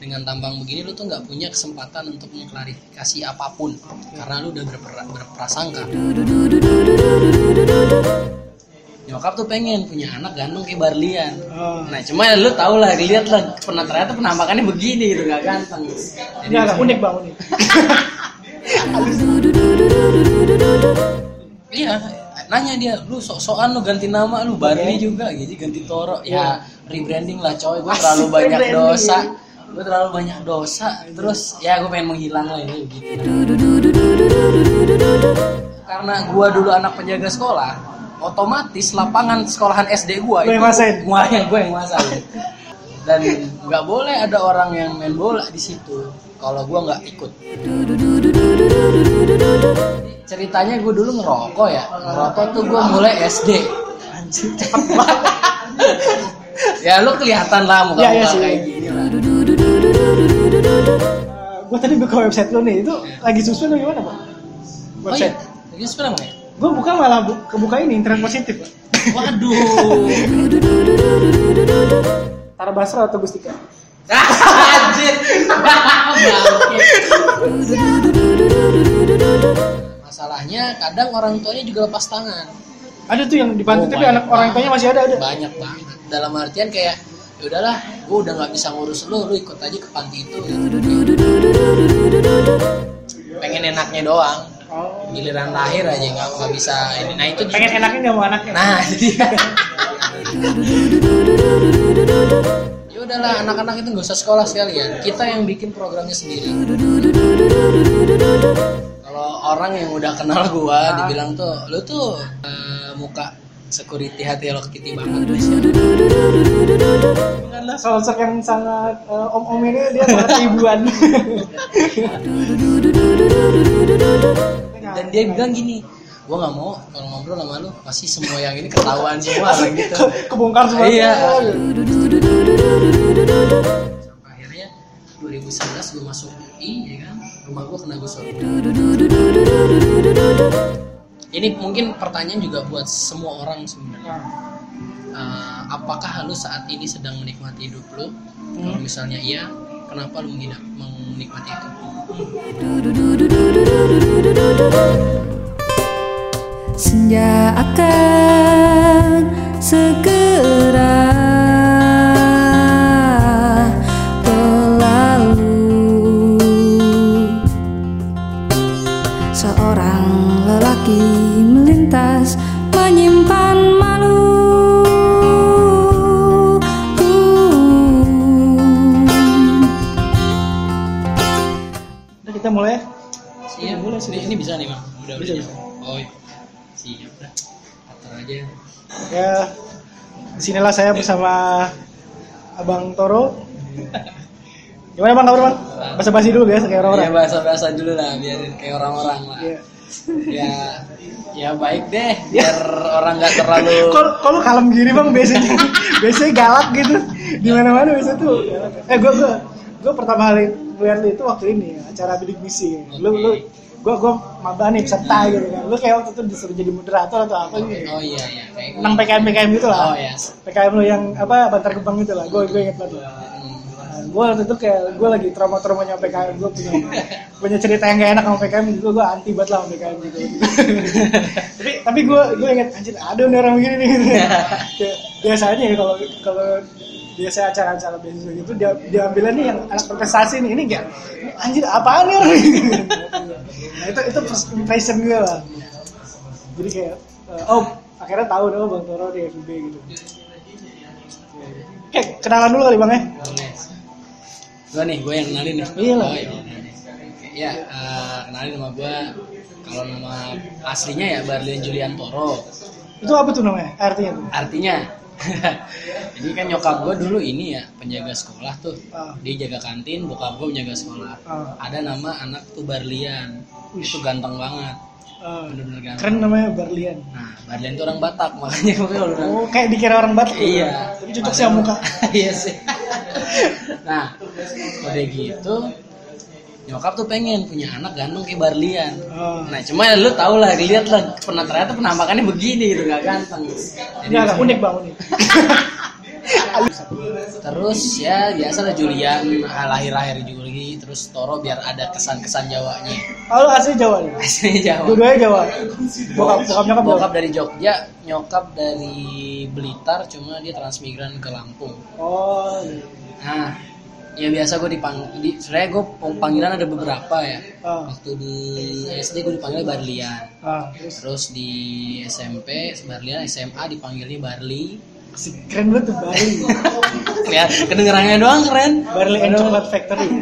dengan tampang begini lu tuh nggak punya kesempatan untuk mengklarifikasi apa pun. Karena lu udah berper- berprasangka. Nyokap tuh pengen punya anak ganteng kayak Barlian. Oh. nah cuma ya lu tau lah lihat lah pernah ternyata penampakannya begini gitu nggak ganteng. Jadi agak unik bang unik. iya nanya dia lu sok-sokan lu ganti nama lu Barli juga. Gitu ganti Toro. Ya rebranding lah coy. Gue terlalu banyak dosa gue terlalu banyak dosa terus ya gue pengen menghilang lah ini gitu karena gue dulu anak penjaga sekolah otomatis lapangan sekolahan SD gue yang nguasain? gue yang gue yang nguasain dan nggak boleh ada orang yang main bola di situ kalau gue nggak ikut ceritanya gue dulu ngerokok ya ngerokok tuh gue mulai SD Anjir cepet banget. ya lu kelihatan lah muka Iya, iya muka sih. kayak gini lah gue tadi buka website lu nih itu lagi susun atau gimana bang? oh iya Website. lagi sekarang ya Gue buka malah bu kebuka ini internet positif. Pak. waduh Tara Basro atau Gustika? anjir masalahnya kadang orang tuanya juga lepas tangan Ada tuh yang dibantu Oh, tapi anak orang tuanya masih ada ada. banyak banget dalam artian kayak ya udahlah gue udah nggak bisa ngurus lu lu ikut aja ke panti itu. Pengen enaknya doang. Oh. giliran lahir aja nggak nggak bisa. Ini nah itu Pengen enaknya nggak mau anaknya. nah jadi ya udahlah anak-anak itu nggak usah sekolah sekalian. Kita yang bikin programnya sendiri. Kalau orang yang udah kenal gua dibilang tuh lu tuh eh, muka security hati lo kitty banget guys ya Bukanlah sosok yang sangat eh, om-om ini dia sangat ibuan. dan dia bilang gini gua nggak mau kalau ngobrol sama lu pasti semua yang ini ketahuan semua lah gitu Ke- kebongkar semua. Iya. sampai akhirnya 2011 gue masuk UI ya kan rumah gue kena gusur ini mungkin pertanyaan juga buat semua orang sebenarnya. Eh, apakah lu saat ini sedang menikmati hidup lu? Kalau misalnya iya kenapa lu mengidap- menikmati itu? Senja akan segera di sinilah saya bersama Abang Toro. Gimana bang kabar bang? Basa basi dulu biasa kayak ya orang-orang. bahasa bahasa dulu lah biarin kayak orang-orang lah Iya. ya ya baik deh biar orang nggak terlalu Kalau kalau kalem gini bang biasanya biasanya galak gitu di mana mana biasa tuh. Eh gue gue gue pertama kali lu itu waktu ini acara bidik misi. Lu lu gue gue maba nih peserta gitu kan. Lu kayak waktu itu disuruh jadi moderator atau apa gitu. oh iya iya Tentang PKM PKM gitu oh lah. ya PKM lu yang apa Bantar Gebang gitu lah. Gue gue inget banget. gue waktu itu kayak gue lagi trauma-traumanya PKM gue punya punya cerita yang gak enak sama PKM gitu gue anti banget lah sama PKM gitu tapi tapi gue gue inget anjir ada nih orang begini nih gitu. Biasanya ya kalau kalau biasa acara-acara beasiswa gitu dia diambilnya nih yang anak prestasi nih ini enggak anjir apaan nih nah itu itu first impression gue lah jadi kayak eh, oh akhirnya tahu dong bang Toro di FIB gitu Oke, kenalan dulu kali bang ya gue nih gue yang kenalin nih Iya lah. oh, iya. Oke, ya eh, kenalin nama gue kalau nama aslinya ya Barlian Julian Toro Itu apa tuh namanya? Artinya tuh? artinya jadi kan nyokap gue dulu ini ya penjaga sekolah tuh Ah. dia jaga kantin bokap gue penjaga sekolah Ah. ada nama anak tuh Barlian itu ganteng banget Ah, bener-bener ganteng keren namanya Barlian. nah Barlian tuh orang Batak makanya gue kalau Oh, kayak dikira orang Batak. iya Tapi cocok sih muka. iya sih nah udah gitu nyokap tuh pengen punya anak ganteng kayak Barlian Oh. nah cuma ya lu tau lah lihat lah pernah ternyata penampakannya begini gitu gak ganteng Ini agak unik bang unik. terus ya biasa lah Julian lahir-lahir juga lagi terus Toro biar ada kesan-kesan Jawanya Oh, asli Jawa nih? aslinya Jawa Dua-duanya Jawa. Bokap, bokap nyokap bokap dari Jogja nyokap dari Blitar cuma dia transmigran ke Lampung Oh, iya. nah ya biasa gue dipanggil di, sebenarnya gue panggilan ada beberapa ya Ah, waktu di SD gue dipanggil Barlian ah, terus terus di SMP Barlian SMA dipanggilnya Barli keren banget tuh Barley. ya kedengerannya doang keren Barley and Chocolate Factory.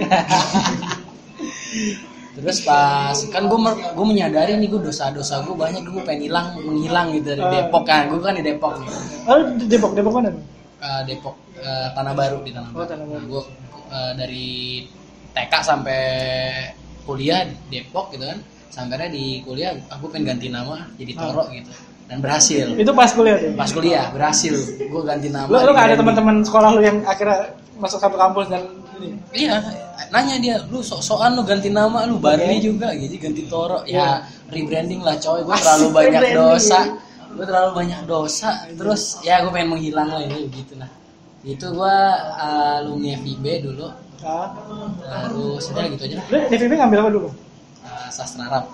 terus pas kan gue gue menyadari nih gue dosa-dosa gue banyak gue pengen hilang menghilang gitu dari Ah. Depok kan gue kan di Depok nih Oh, Depok, Depok mana? lu? Eh, Depok eh, Tanah Baru di Tanah Oh, Baru Tanah Baru. gue dari TK sampai kuliah Depok gitu kan sampainya di kuliah aku pengen ganti nama jadi Ah. Toro gitu dan berhasil Itu pas kuliah tuh. pas kuliah berhasil gue ganti nama Lu lu gak ada teman-teman sekolah lu yang akhirnya masuk satu kampus dan ini? Iya, nanya dia, lu sok-sokan lu ganti nama lu Barli Oke. juga, jadi ganti Toro. Iya. Ya rebranding lah coy, gue terlalu banyak dosa, gue terlalu banyak dosa. Terus ya gue pengen menghilang lah ini gitu lah. Itu gue alumni FIB dulu, Ah. harus udah gitu aja. lah. DVP ngambil apa dulu? Eh, sastra Arab.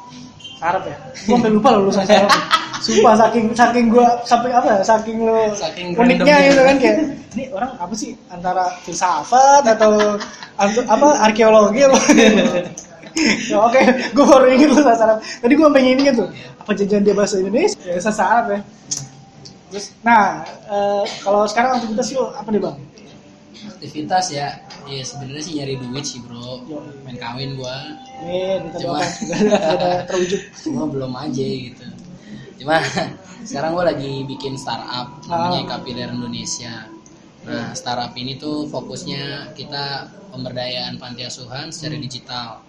Arab ya? Gua sampai lupa loh lulusan Arab. Sumpah saking saking gua sampai apa ya? Saking lu Saking uniknya gitu kan kayak ini orang apa sih antara filsafat atau apa arkeologi apa? Ya, Oke, gue baru inget sastra Arab. Tadi gue pengen inget tuh, apa jajan dia bahasa Indonesia? Ya sastra Arab ya. Terus, nah eh, kalau sekarang aktivitas lu apa nih bang? Aktivitas ya, ya sebenarnya sih nyari duit sih bro, Yo. main kawin. Nih, kita Cuma- terwujud. cuma belum aja gitu cuma sekarang gue lagi bikin startup namanya Ah. Kapiler Indonesia nah startup ini tuh fokusnya kita pemberdayaan panti asuhan secara digital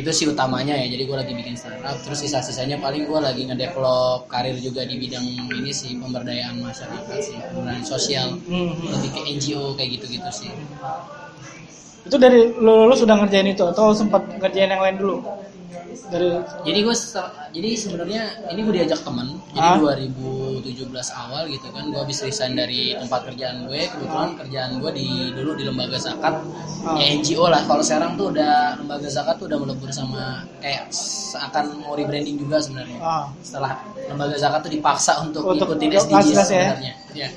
itu sih utamanya ya jadi gue lagi bikin startup terus sisa-sisanya paling gue lagi ngedevelop karir juga di bidang ini sih pemberdayaan masyarakat sih pemberdayaan sosial Hmm. lebih ke NGO kayak gitu-gitu sih Itu dari lu lulus sudah ngerjain itu atau sempat ngerjain yang lain dulu? Dari jadi gue jadi sebenarnya ini gue diajak temen Ah. jadi 2017 awal gitu kan gue habis resign dari tempat kerjaan gue kebetulan kerjaan gue di dulu di lembaga zakat Ah. ya NGO lah kalau sekarang tuh udah lembaga zakat tuh udah melebur sama kayak akan mau rebranding juga sebenarnya ah. setelah lembaga zakat tuh dipaksa untuk, Untuk ikutin SDGs ya? sebenarnya ya.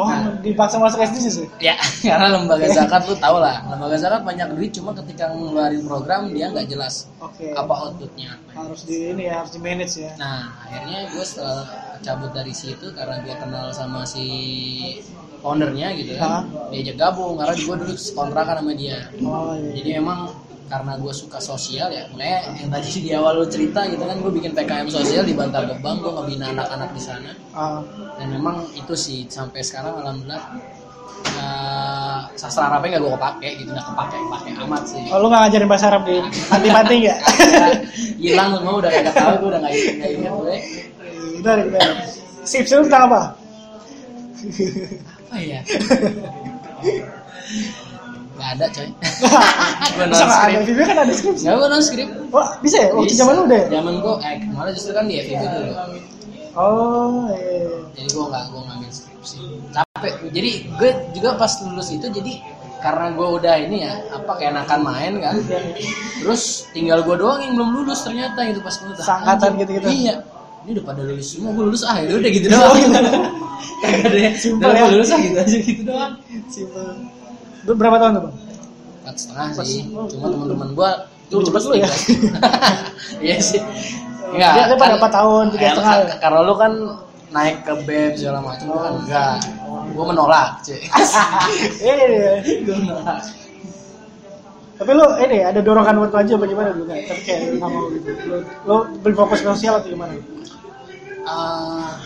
Oh, Nah. dipaksa masuk SDGs sih? Ya, karena lembaga zakat lu tau lah, lembaga zakat banyak duit cuma ketika ngeluarin program dia nggak jelas Oke. apa outputnya apa. Harus di ini ya, harus di manage ya. Nah, akhirnya gue setelah cabut dari situ karena gue kenal sama si ownernya gitu kan, diajak gabung karena gue dulu kontrakan sama dia. Oh iya. Jadi memang karena gue suka sosial ya, makanya yang tadi di awal lu cerita gitu kan, gue bikin PKM sosial di Bantar Gebang, gue ngebina anak-anak di sana. Ah, Dan memang itu sih sampai sekarang alhamdulillah eh, sastra Arabnya nggak gue kepake gitu, nggak kepake kepake amat sih. oh, lu nggak ngajarin bahasa Arab di panti-panti nggak? Ya, hilang semua udah kagak tahu gue udah nggak nggak inget gue. Udah, udah. Sip, sip tentang apa? Apa ya? Gak ada coy. gue non script. FIB kan ada skripsi. Gak gue non script. Oh, bisa ya? Waktu zaman lu deh? Zaman gue, eh malah justru kan di FIB dulu. Oh, iya. Jadi gue nggak gue ngambil skripsi. Capek. Jadi gue juga pas lulus itu jadi karena gue udah ini ya apa kayak enakan main kan. Terus tinggal gue doang yang belum lulus ternyata itu pas lulus. Seangkatan Anjing. gitu-gitu. Iya. Ini udah pada lulus semua, gue lulus ah ya udah gitu doang. Kagak ada ya. Simpel Udah, ya. gua lulus ah gitu aja gitu doang. Simpel. Ber- Berapa tahun tuh, Bang? empat setengah sih cuma teman-teman gua Lebih cepat lu ya? iya sih Dia- dia pada empat tahun, tiga setengah ka- karena lu kan naik ke BEM segala macam gua kan enggak gua menolak cuy Iya. gua menolak Tapi lu ini ada dorongan waktu aja bagaimana dulu kan? Tapi kayak nggak mau gitu. Lu, lu beli fokus ke sosial atau gimana? Ah,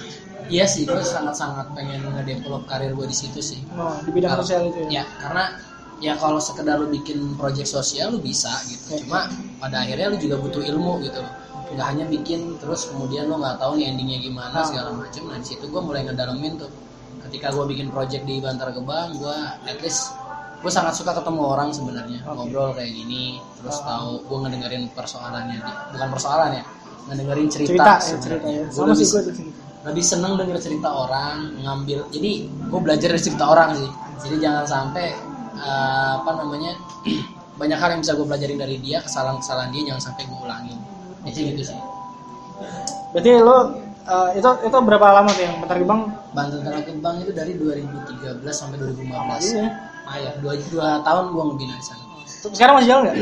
iya sih gua sangat-sangat pengen ngedevelop karir gua di situ sih Oh, di bidang Karena- sosial itu ya. ya karena ya kalau sekedar lu bikin project sosial lu bisa gitu Oke. cuma pada akhirnya lu juga butuh ilmu gitu nggak hanya bikin terus kemudian lu nggak tahu nih endingnya gimana Ah. segala macam nah di situ gue mulai ngedalamin tuh ketika gue bikin project di Bantar Gebang gue at least gue sangat suka ketemu orang sebenarnya Oke. ngobrol kayak gini terus Ah. tahu gue ngedengerin persoalannya dia bukan persoalan ya ngedengerin cerita, Cerita, ya, cerita ya. Gua Sama sih gue. Lebih seneng denger cerita orang ngambil jadi gue belajar dari cerita orang sih. Jadi jangan sampai eh, apa namanya banyak hal yang bisa gue pelajarin dari dia kesalahan-kesalahan dia jangan sampai gue ulangin. Jadi gitu sih. Berarti lo eh, itu itu berapa lama tuh yang Bantar Gebang? Tanah Gebang itu dari 2013 sampai 2015 Iya. ah ya dua, dua tahun gue ngebina di sana. Sekarang masih jalan nggak?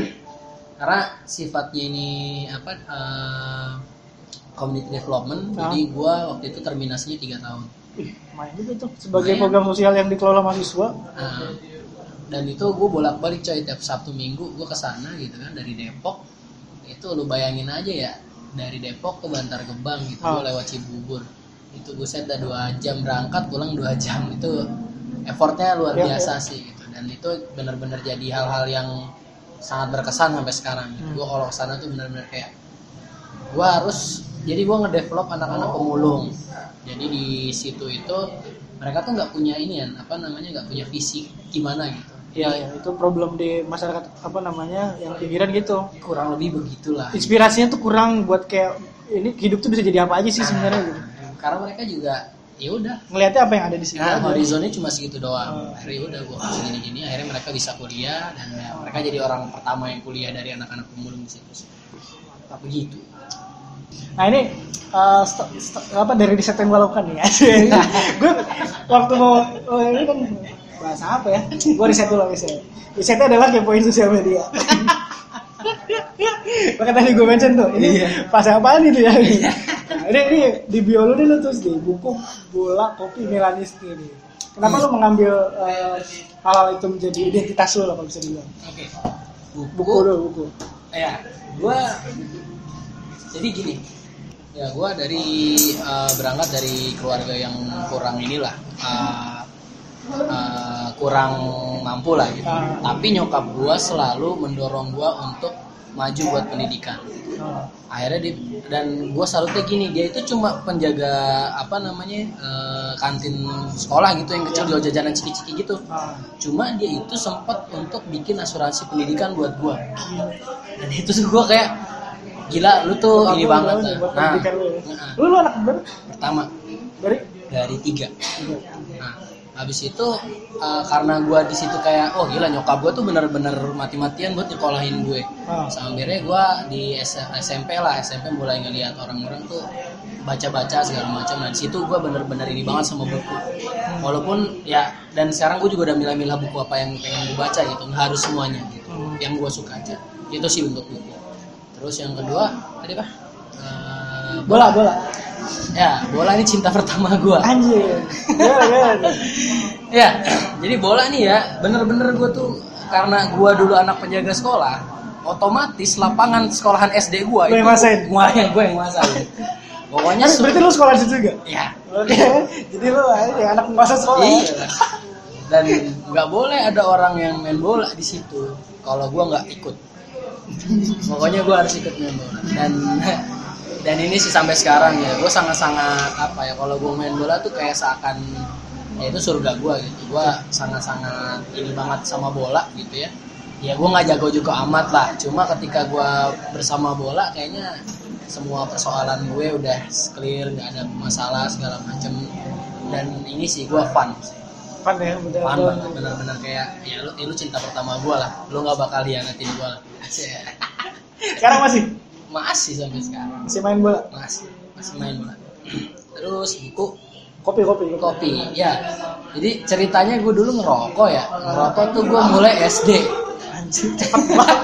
Karena sifatnya ini apa eh, community development. Ah. jadi gue waktu itu terminasinya tiga tahun. Ih, main juga tuh sebagai program sosial yang dikelola mahasiswa. Nah, dan itu gue bolak-balik coy tiap Sabtu Minggu gue ke sana gitu kan dari Depok. Itu lu bayangin aja ya dari Depok ke Bantar Gebang gitu Ah. gue lewat Cibubur. Itu buset dah dua jam berangkat pulang dua jam. Itu effortnya luar Ya, biasa sih gitu. Dan itu benar-benar jadi hal-hal yang sangat berkesan sampai sekarang gitu. Hmm. gue kalau ke sana tuh benar-benar kayak gue harus jadi gue ngedevelop anak-anak pemulung. Jadi di situ itu mereka tuh nggak punya ini ya apa namanya nggak punya visi gimana gitu. Ya, ya itu problem di masyarakat apa namanya yang pinggiran gitu. Kurang lebih begitulah. Inspirasinya tuh kurang buat kayak ini hidup tuh bisa jadi apa aja sih sebenarnya gitu. karena mereka juga ya udah. Ngelihatnya apa yang ada di sini nah horizonnya cuma segitu doang. Hmm. akhirnya udah gue kasih gini gini akhirnya mereka bisa kuliah dan ya, mereka jadi orang pertama yang kuliah dari anak-anak pemulung di situ. Tapi begitu Nah ini uh, st- st- apa dari riset yang gue lakukan nih? gue waktu mau oh, ini kan bahasa apa ya? Gue riset dulu riset. Risetnya adalah kepoin sosial media. Maka tadi gue mention tuh, ini Iya. pas apaan itu ya? Nah, ini, ini di bio lu nih lu terus di buku bola kopi Milanisti nih. Kenapa lu mengambil uh, hal-hal itu menjadi identitas lu lah kalau bisa dibilang? oke Buku dulu buku. ya gue jadi gini ya gue dari eh, berangkat dari keluarga yang kurang inilah eh, eh, kurang mampu lah gitu. Tapi nyokap gue selalu mendorong gue untuk maju buat pendidikan. Akhirnya di, dan gue salutnya gini dia itu cuma penjaga apa namanya eh, kantin sekolah gitu yang kecil jual jajanan ciki-ciki gitu. Cuma dia itu sempat untuk bikin asuransi pendidikan buat gua. Dan itu gua kayak gila lu tuh Bokap ini lu banget nah pendidikan lu ya? nah, Lu, lu anak berapa? pertama. Dari? dari tiga. Nah habis itu eh, karena gua di situ kayak oh gila nyokap gua tuh bener-bener mati-matian buat nyekolahin gue. Ah. sama akhirnya gua di S- SMP lah SMP mulai ngelihat orang-orang tuh baca-baca segala macam. Dan situ gua bener-bener ini banget sama buku. Walaupun ya dan sekarang gue juga udah milah-milah buku apa yang pengen gue baca gitu. Nggak harus semuanya gitu. Hmm. yang gue suka aja. Itu sih untuk buku terus yang kedua tadi apa Eh, Bola, bola. ya bola ini cinta pertama gue Anjir. Ya, ya. ya jadi bola nih ya bener-bener gue tuh karena gue dulu anak penjaga sekolah otomatis lapangan sekolahan SD gue Lu yang masain? gue yang gue yang masain pokoknya Kan su- berarti lu sekolah situ juga? ya Oke. Jadi lu ini anak masa sekolah. Iya. Dan nggak boleh ada orang yang main bola di situ. Kalau gua nggak ikut. Pokoknya gua harus ikut main bola. Dan dan ini sih sampai sekarang ya, gue sangat-sangat apa ya kalau gue main bola tuh kayak seakan ya itu surga gua gitu. Gua sangat-sangat ini banget sama bola gitu ya. Ya gua nggak jago juga amat lah. Cuma ketika gua bersama bola kayaknya semua persoalan gue udah clear, nggak ada masalah segala macem. Dan ini sih gua fun sih Fun ya, betul. Apaan banget bener-bener kayak ya lu, ya lu cinta pertama gue lah. Lu nggak bakal hianatin gue lah. Sekarang masih? Masih sampai sekarang. Masih main bola. masih masih main bola. Terus buku? Kopi, kopi, kopi. kopi ya. Jadi ceritanya gue dulu ngerokok ya. Ngerokok tuh gue mulai SD Anjir, cepet banget.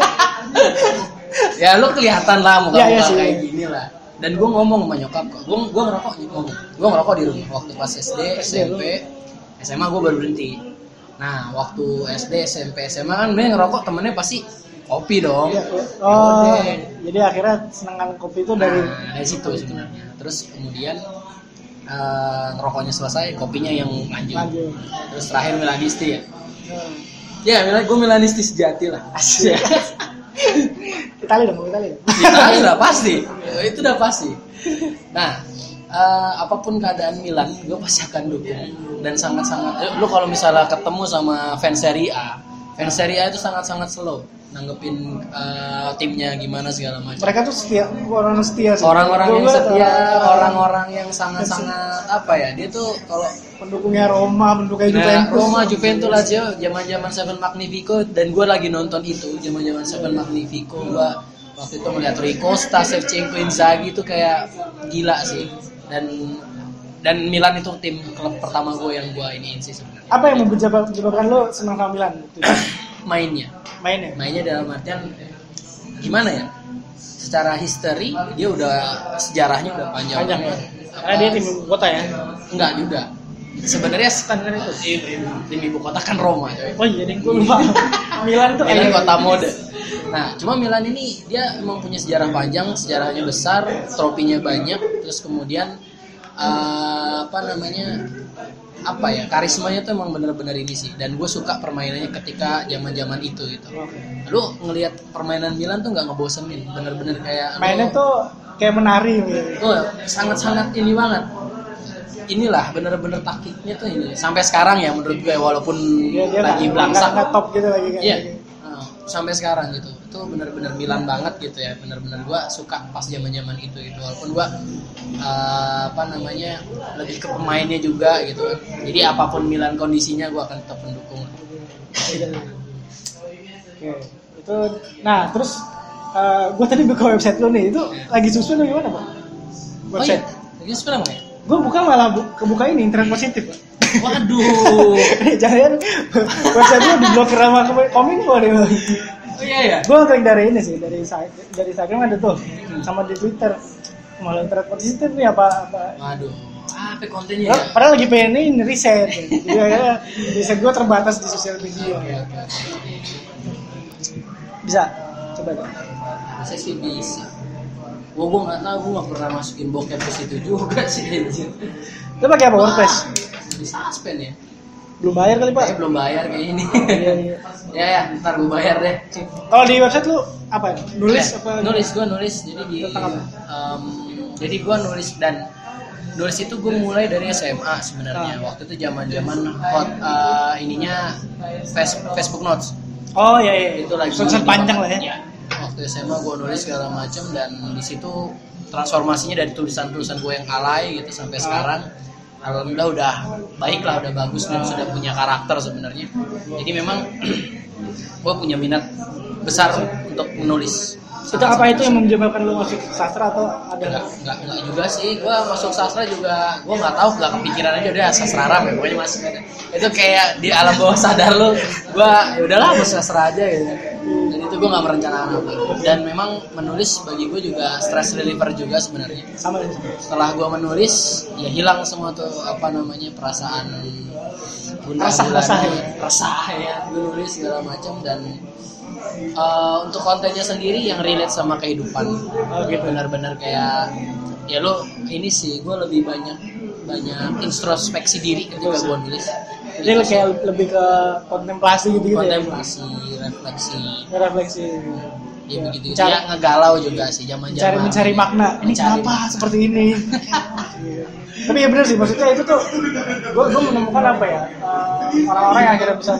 ya lu kelihatan lah muka muka sih. kayak gini lah. Dan gue ngomong sama nyokap kok. Gue gue ngerokok ngomong. Gue ngerokok di rumah waktu pas SD SMP SMA gue baru berhenti nah waktu SD SMP SMA kan gue ngerokok temennya pasti kopi dong Iya, iya. Ya Oh, jadi akhirnya senengan kopi itu dari Nah, dari situ sebenarnya. Terus kemudian eh, ngerokoknya selesai, kopinya yang lanjut. lanjut. Terus terakhir Milanisti ya. Hmm. Ya, Mil- gue Milanisti sejati lah. Asik. Itali dong, Itali. Itali lah pasti. Itu udah pasti. Nah, eh, apa pun keadaan Milan, gue pasti akan dukung. Dan sangat-sangat, eh, lu kalau misalnya ketemu sama fans Serie A, fans Serie A itu sangat-sangat slow nanggepin eh, timnya gimana segala macam. Mereka tuh setia orang setia sih. Orang-orang yang setia orang- orang-orang yang sangat-sangat apa ya dia tuh kalau pendukungnya Roma pendukungnya Nah, Juventus. Roma, Juventus, Lazio, zaman-zaman Seven Magnifico dan gue lagi nonton itu zaman-zaman Seven Magnifico. Gue waktu itu melihat Rui Costa, Shevchenko, Inzaghi itu kayak gila sih dan dan Milan itu tim klub pertama gue yang gue iniin sih sebenarnya. Apa yang menyebabkan lo senang sama Milan? Mainnya. Mainnya? Mainnya dalam artian gimana ya? Secara history dia udah sejarahnya udah panjang, panjang ya? Karena dia tim ibu kota ya? Enggak juga. Sebenarnya standar itu. Tim, ibu kota kan Roma coy. oh iya gue lupa. Milan tuh Milan kota mode. Nah, cuma Milan ini dia emang punya sejarah panjang, sejarahnya besar, tropinya banyak, terus kemudian eh, apa namanya apa ya karismanya tuh emang bener-bener ini sih. Dan gue suka permainannya ketika zaman zaman itu gitu. Lu ngelihat permainan Milan tuh nggak ngebosenin bener-bener kayak lu- mainnya tuh kayak menari gitu. Tuh, sangat-sangat ini banget. Inilah bener-bener taktiknya tuh ini. Sampai sekarang ya menurut gue walaupun dia dia lagi belangsak. top gitu lagi kayak Iya. Sampai sekarang gitu. Itu benar-benar Milan banget gitu ya. Benar-benar gua suka pas zaman-zaman itu gitu. Walaupun gua eh, apa namanya lebih ke pemainnya juga gitu. Jadi apa pun Milan kondisinya gua akan tetap mendukung. Oke, itu nah terus gue tadi buka website lo nih itu lagi susun atau gimana pak? Oh iya, Website. lagi sekarang ya? Gue buka malah bu- kebuka ini internet positif pak. Waduh. Jangan website lo diblokir sama kom- kominfo deh. Oh iya ya. Gue klik dari ini sih dari dari Instagram ada tuh sama di Twitter malah internet positif nih apa apa. Waduh. Apa kontennya ya? Padahal- lagi pengen ini riset, jadi akhirnya bisa gue terbatas di sosial media. Oke, oke. Bisa, coba deh. Saya sih bisa. Gua gua nggak tahu, gua nggak pernah masukin bokep ke situ juga sih. Lo pakai apa WordPress? Di suspend ya. Belum bayar kali pak? Kayaknya belum bayar kayak ini. Iya, iya. ya ya, ntar gue bayar deh. Kalau di website lu apa? Nulis Eh, apa? Nulis gue nulis jadi di. Em, jadi gue nulis dan nulis itu gue mulai dari SMA sebenarnya. Ah. Waktu itu zaman zaman hot eh, ininya Face- Facebook Notes. Oh iya iya. Itu lagi. Tulisan panjang lah ya. Iya. Waktu SMA gue nulis segala macam dan di situ transformasinya dari tulisan-tulisan gue yang alay gitu sampai Ah. sekarang alhamdulillah udah baik lah udah bagus dan sudah punya karakter sebenarnya. Jadi memang gue punya minat besar untuk menulis Itu apa itu yang menyebabkan lu masuk sastra atau ada? Enggak, enggak, enggak juga sih. Gua masuk sastra juga, gua nggak tahu, nggak kepikiran aja udah sastra Arab ya, pokoknya masuk aja. Itu kayak di alam bawah sadar lu, gua ya udahlah masuk sastra aja gitu. Dan itu gua nggak merencanakan apa. Dan memang menulis bagi gua juga stress reliever juga sebenarnya. Sama. Setelah gua menulis, ya hilang semua tuh apa namanya perasaan gundah Resah, resah ya. resah ya, nulis segala macam dan eh, untuk kontennya sendiri yang relate sama kehidupan Oh gitu. benar-benar kayak ya lo ini sih gue lebih banyak banyak introspeksi diri ketika gue nulis Jadi kayak lebih ke kontemplasi gitu gitu ya. kontemplasi refleksi Refleksi. Ya begitu Mencari- ya ngegalau juga sih zaman Mencari zaman mencari makna. Ini kenapa seperti ini? Tapi ya benar sih maksudnya itu tuh gue gue menemukan apa ya eh, orang-orang yang akhirnya bisa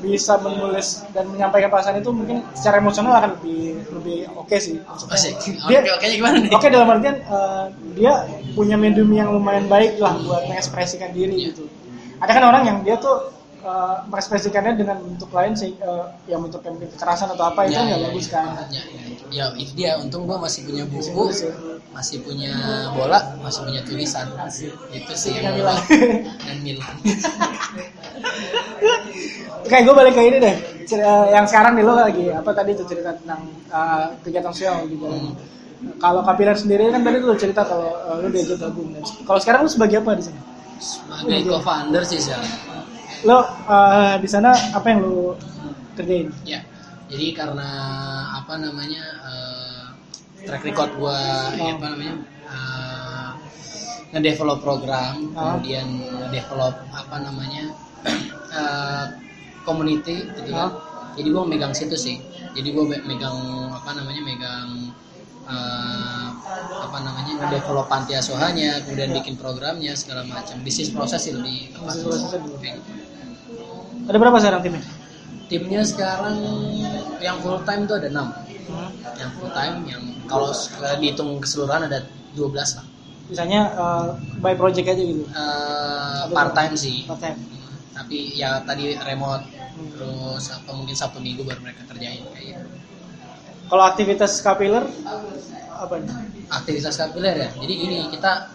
bisa menulis dan menyampaikan perasaan itu mungkin secara emosional akan lebih lebih oke sih. Maksudnya, Asik. dia Oke, oke gimana nih? Oke dalam artian eh, dia punya medium yang lumayan baik lah buat mengekspresikan diri gitu. Ada kan orang yang dia tuh eh, mengekspresikannya dengan bentuk lain sih eh, yang bentuk yang kekerasan atau apa itu Ya, nggak ya, bagus ya. kan. Ya, ya, ya, itu dia. Untung gue masih punya Masih buku, masih punya bola, masih punya tulisan. Itu sih yang Milan. dan Milan. Oke, gue balik ke ini deh. Cer- eh, yang sekarang nih lo lagi apa tadi tuh cerita tentang eh, kegiatan sosial gitu. Hmm. Kalau Kapilar sendiri kan tadi lo cerita kalau eh, lo diajak gabung. Kalau sekarang lo sebagai apa di sana? Sebagai co-founder sih sekarang. Lo eh, di sana apa yang lo kerjain? Ya, jadi karena apa namanya eh, track record gua ya apa namanya eh, ngedevelop program, Ah. kemudian ngedevelop apa namanya eh, community gitu kan. Jadi gua megang situ sih. Jadi gua be- megang apa namanya megang eh, apa namanya ngedevelop panti asuhannya, kemudian bikin programnya segala macam. Bisnis proses Bisnis prosesnya dulu. Kayak gitu. Ada berapa sekarang timnya? timnya sekarang yang full time tuh ada 6 Hmm. yang full time yang kalau dihitung keseluruhan ada 12 lah Misalnya eh, by project aja gitu. Eh, part time sih Part time. tapi ya tadi remote Hmm. terus apa mungkin sabtu minggu baru mereka kerjain kayak gitu Kalau aktivitas kapiler apa nih? aktivitas kapiler ya jadi gini kita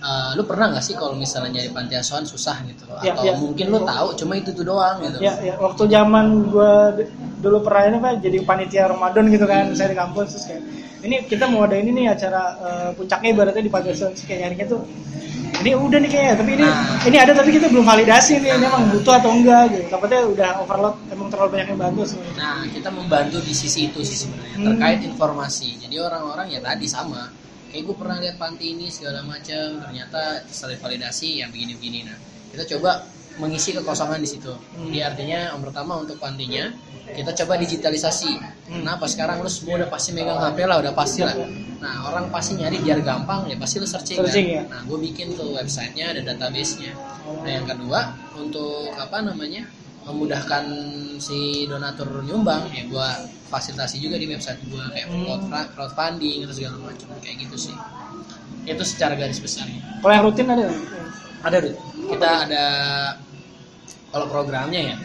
eh, lu pernah nggak sih kalau misalnya nyari panti asuhan susah gitu Ya, atau ya. mungkin lu tahu cuma itu tuh doang gitu Ya, ya waktu zaman gua d- dulu pernah ini pak jadi panitia Ramadan gitu kan, saya di kampus terus kayak ini kita mau ada ini nih acara eh, puncaknya ibaratnya di Pantai Asuhan Terus kayak nyarinya tuh ini udah nih kayaknya tapi ini Nah. ini ada tapi kita belum validasi nih ini emang butuh atau enggak gitu takutnya udah overload emang terlalu banyak yang bantu sebenarnya. Nah, kita membantu di sisi itu sih sebenarnya Hmm. terkait informasi. Jadi orang-orang ya tadi sama. Kayak gue pernah lihat panti ini segala macam, ternyata setelah validasi yang begini-begini. Nah, kita coba mengisi kekosongan di situ. Hmm. Jadi artinya yang pertama untuk pantinya kita coba digitalisasi. Hmm. Kenapa sekarang lu semua udah pasti megang HP lah, udah pasti lah. Nah, orang pasti nyari biar gampang ya pasti lu searching, Searching, kan. ya. Nah, gue bikin tuh websitenya ada database-nya. Nah, yang kedua untuk apa namanya memudahkan si donatur nyumbang ya gua fasilitasi juga di website gua kayak Hmm. crowd- crowdfunding atau segala macam kayak gitu sih itu secara garis besarnya Kalau yang rutin ada ada Dut. kita ada kalau programnya ya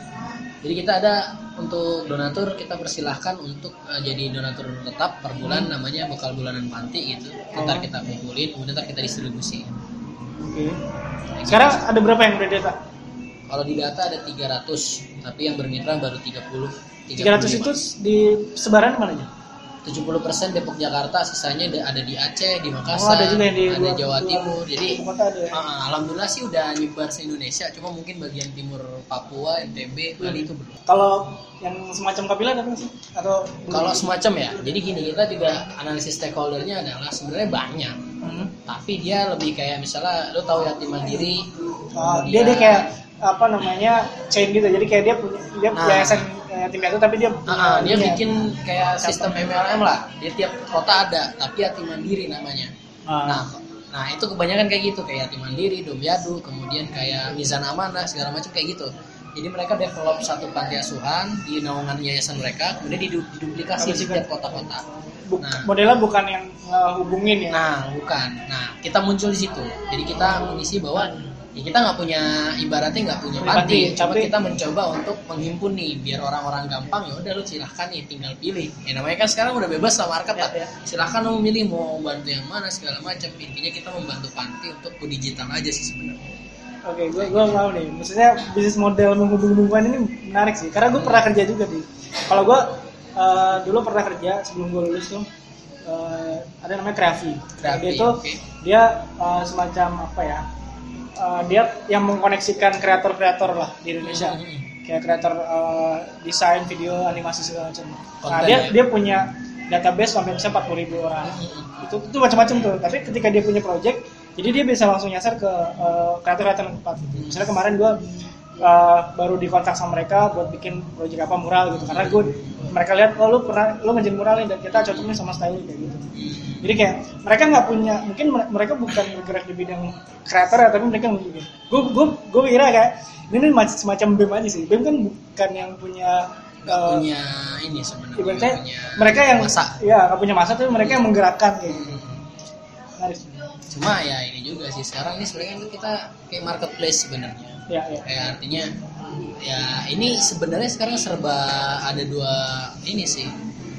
jadi kita ada untuk donatur kita persilahkan untuk eh, jadi donatur tetap per bulan namanya bekal bulanan panti gitu ntar Oh. kita kumpulin kemudian ntar kita distribusi Oke. Sekarang ada berapa yang udah data? Kalau di data ada 300, tapi yang bermitra baru 30. 300 itu di sebaran mana aja? 70% Depok Jakarta, sisanya ada- di Aceh, di Oh, Makassar, ada juga yang di ada luar- Jawa luar- Timur. Jadi ya? ah, alhamdulillah sih udah nyebar se Indonesia, cuma mungkin bagian timur Papua, NTB, Bali itu belum. Kalau yang semacam kapilah ada sih? Atau Kalau semacam ya, jadi gini kita juga analisis stakeholdernya adalah sebenarnya banyak, Hmm. tapi dia lebih kayak misalnya lu tahu yatim mandiri, Oh, dia dia kayak apa namanya chain gitu. Jadi kayak dia punya dia Nah. yayasan yatim piatu tapi dia punya, Ah, ah, dia ini ya. bikin kayak sistem MLM lah. Dia tiap kota ada, tapi yatim mandiri namanya. Ah. Nah, nah itu kebanyakan kayak gitu kayak yatim mandiri, domyadu, kemudian kayak mizan amanah segala macam kayak gitu. Jadi mereka develop satu panti asuhan di naungan yayasan mereka, kemudian didu- diduplikasi di setiap kota-kota. Bu- Nah. modelnya bukan yang ngehubungin ya. Nah, bukan. Nah, kita muncul di situ. Jadi kita mengisi bahwa ya kita nggak punya ibaratnya nggak punya panti, cuma kita mencoba untuk menghimpun nih biar orang-orang gampang ya udah lu silahkan nih tinggal pilih. Ya namanya kan sekarang udah bebas lah market. Ya, ya. Silahkan lu milih mau bantu yang mana segala macam. Intinya kita membantu panti untuk go digital aja sih sebenarnya. Oke, gue gue mau nih. Maksudnya bisnis model menghubung-hubungkan ini menarik sih. Karena gue pernah kerja juga di. Kalau gue eh, dulu pernah kerja sebelum gue lulus tuh eh, ada namanya Kreavi. Kreavi, dia tuh oke. dia eh, semacam apa ya? Eh, dia yang mengkoneksikan kreator-kreator lah di Indonesia. Hmm. Kayak kreator eh, desain, video, animasi segala macam. Nah dia ya? dia punya database sampai bisa 40 ribu orang Hmm. itu itu macam-macam tuh tapi ketika dia punya project jadi dia bisa langsung nyasar ke eh, kreator-kreator yang tepat gitu. misalnya kemarin gue baru dikontak sama mereka buat bikin project apa mural gitu karena gue mereka lihat oh lu pernah lu ngerjain mural nih dan kita cocok nih sama style kayak gitu jadi kayak mereka nggak punya mungkin mere- mereka bukan bergerak di bidang kreator ya tapi mereka mungkin gue gue gue kira kayak ini semacam bem aja sih bem kan bukan yang punya Nggak eh, punya ini sebenarnya. ibaratnya mereka yang masa. ya nggak punya masa tapi mereka yang menggerakkan kayak gitu menarik. Cuma ya ini juga sih sekarang ini sebenarnya kan kita kayak marketplace sebenarnya. Ya ya. Kayak artinya ya ini sebenarnya sekarang serba ada dua ini sih.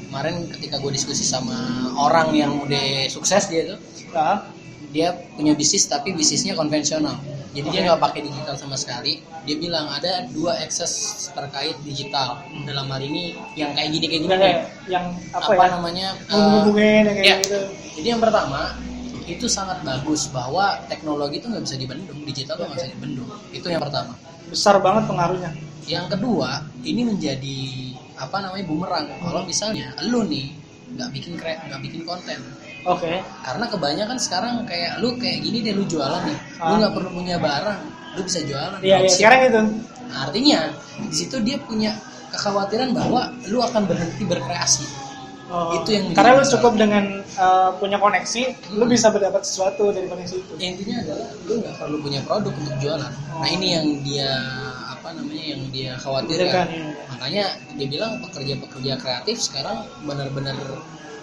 Kemarin ketika gue diskusi sama orang yang udah sukses dia tuh Nah, dia punya bisnis tapi bisnisnya konvensional. Jadi dia nggak pakai digital sama sekali. Dia bilang ada dua akses terkait digital. Dalam hal ini yang kayak gini kayak gini yang, nih. kayak- yang apa, apa ya? namanya yang kayak ya. gitu. Jadi yang pertama itu sangat bagus bahwa teknologi itu nggak bisa dibendung digital nggak bisa dibendung. Itu yang pertama. Besar banget pengaruhnya. Yang kedua ini menjadi apa namanya bumerang. Kalau misalnya lu nih nggak bikin kre nggak bikin konten. Oke. Karena kebanyakan sekarang kayak lu kayak gini deh lu jualan nih. Lu Ah. nggak perlu punya barang lu bisa jualan. Iya iya sekarang itu. Nah, artinya di situ dia punya kekhawatiran bahwa lu akan berhenti berkreasi Oh, Itu yang karena lu masalah. cukup dengan uh, punya koneksi lu Hmm. bisa berdapat sesuatu dari koneksi itu Ya, intinya adalah lu nggak perlu punya produk untuk jualan nah ini yang dia apa namanya yang dia Kan, khawatirkan ya. makanya dia bilang pekerja-pekerja kreatif sekarang benar-benar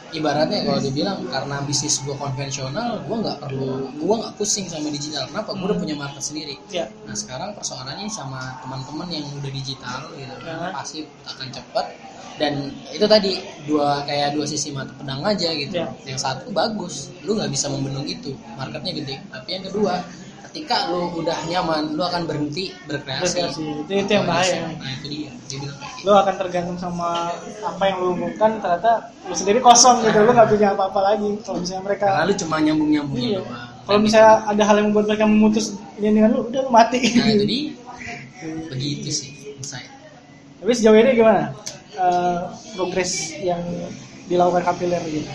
ibaratnya kalau dia bilang karena bisnis gua konvensional gua nggak perlu gua nggak pusing sama digital kenapa gua udah punya market sendiri Ya. nah sekarang persoalannya sama teman-teman yang udah digital gitu Ya. pasti akan cepat dan itu tadi dua kayak dua sisi mata pedang aja gitu. Ya. yang satu bagus lu nggak bisa membendung itu. Marketnya gede. Tapi yang kedua ketika lu udah nyaman lu akan berhenti berkreasi. Berkreasi. Itu- itu yang bahaya. nah itu dia. Dia bilang kayak gitu. Lo akan tergantung sama apa yang lo umumkan ternyata lo sendiri kosong gitu. Lo nggak punya apa-apa lagi kalau misalnya mereka karena lu cuma nyambung nyambungin iya. doang. Kalau misalnya ada hal yang membuat mereka memutus ini dengan lo udah lo mati. Nah dia. Begitu sih saya. Tapi sejauh ini gimana Eh, progres yang dilakukan kapiler gitu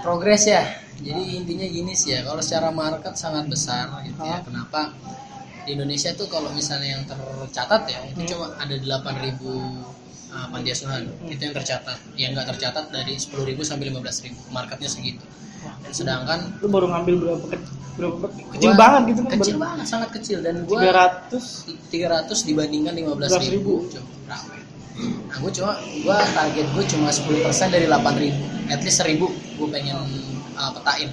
progres ya. Jadi intinya gini sih ya kalau secara market sangat besar gitu ya. Kenapa? Di Indonesia tuh kalau misalnya yang tercatat ya itu Hmm. cuma ada 8000 uh, panti asuhan Hmm. itu yang tercatat. Yang nggak tercatat dari 10.000 sampai 15.000 marketnya segitu. Dan sedangkan lo baru ngambil berapa, ke- berapa kecil gua- banget gitu kan kecil banget sangat kecil. Dan gua 300 300 dibandingkan 15.000 ribu. ya? Nah, gue cuma gue target gue cuma 10% dari 8.000 at least 1.000 gue pengen uh, petain.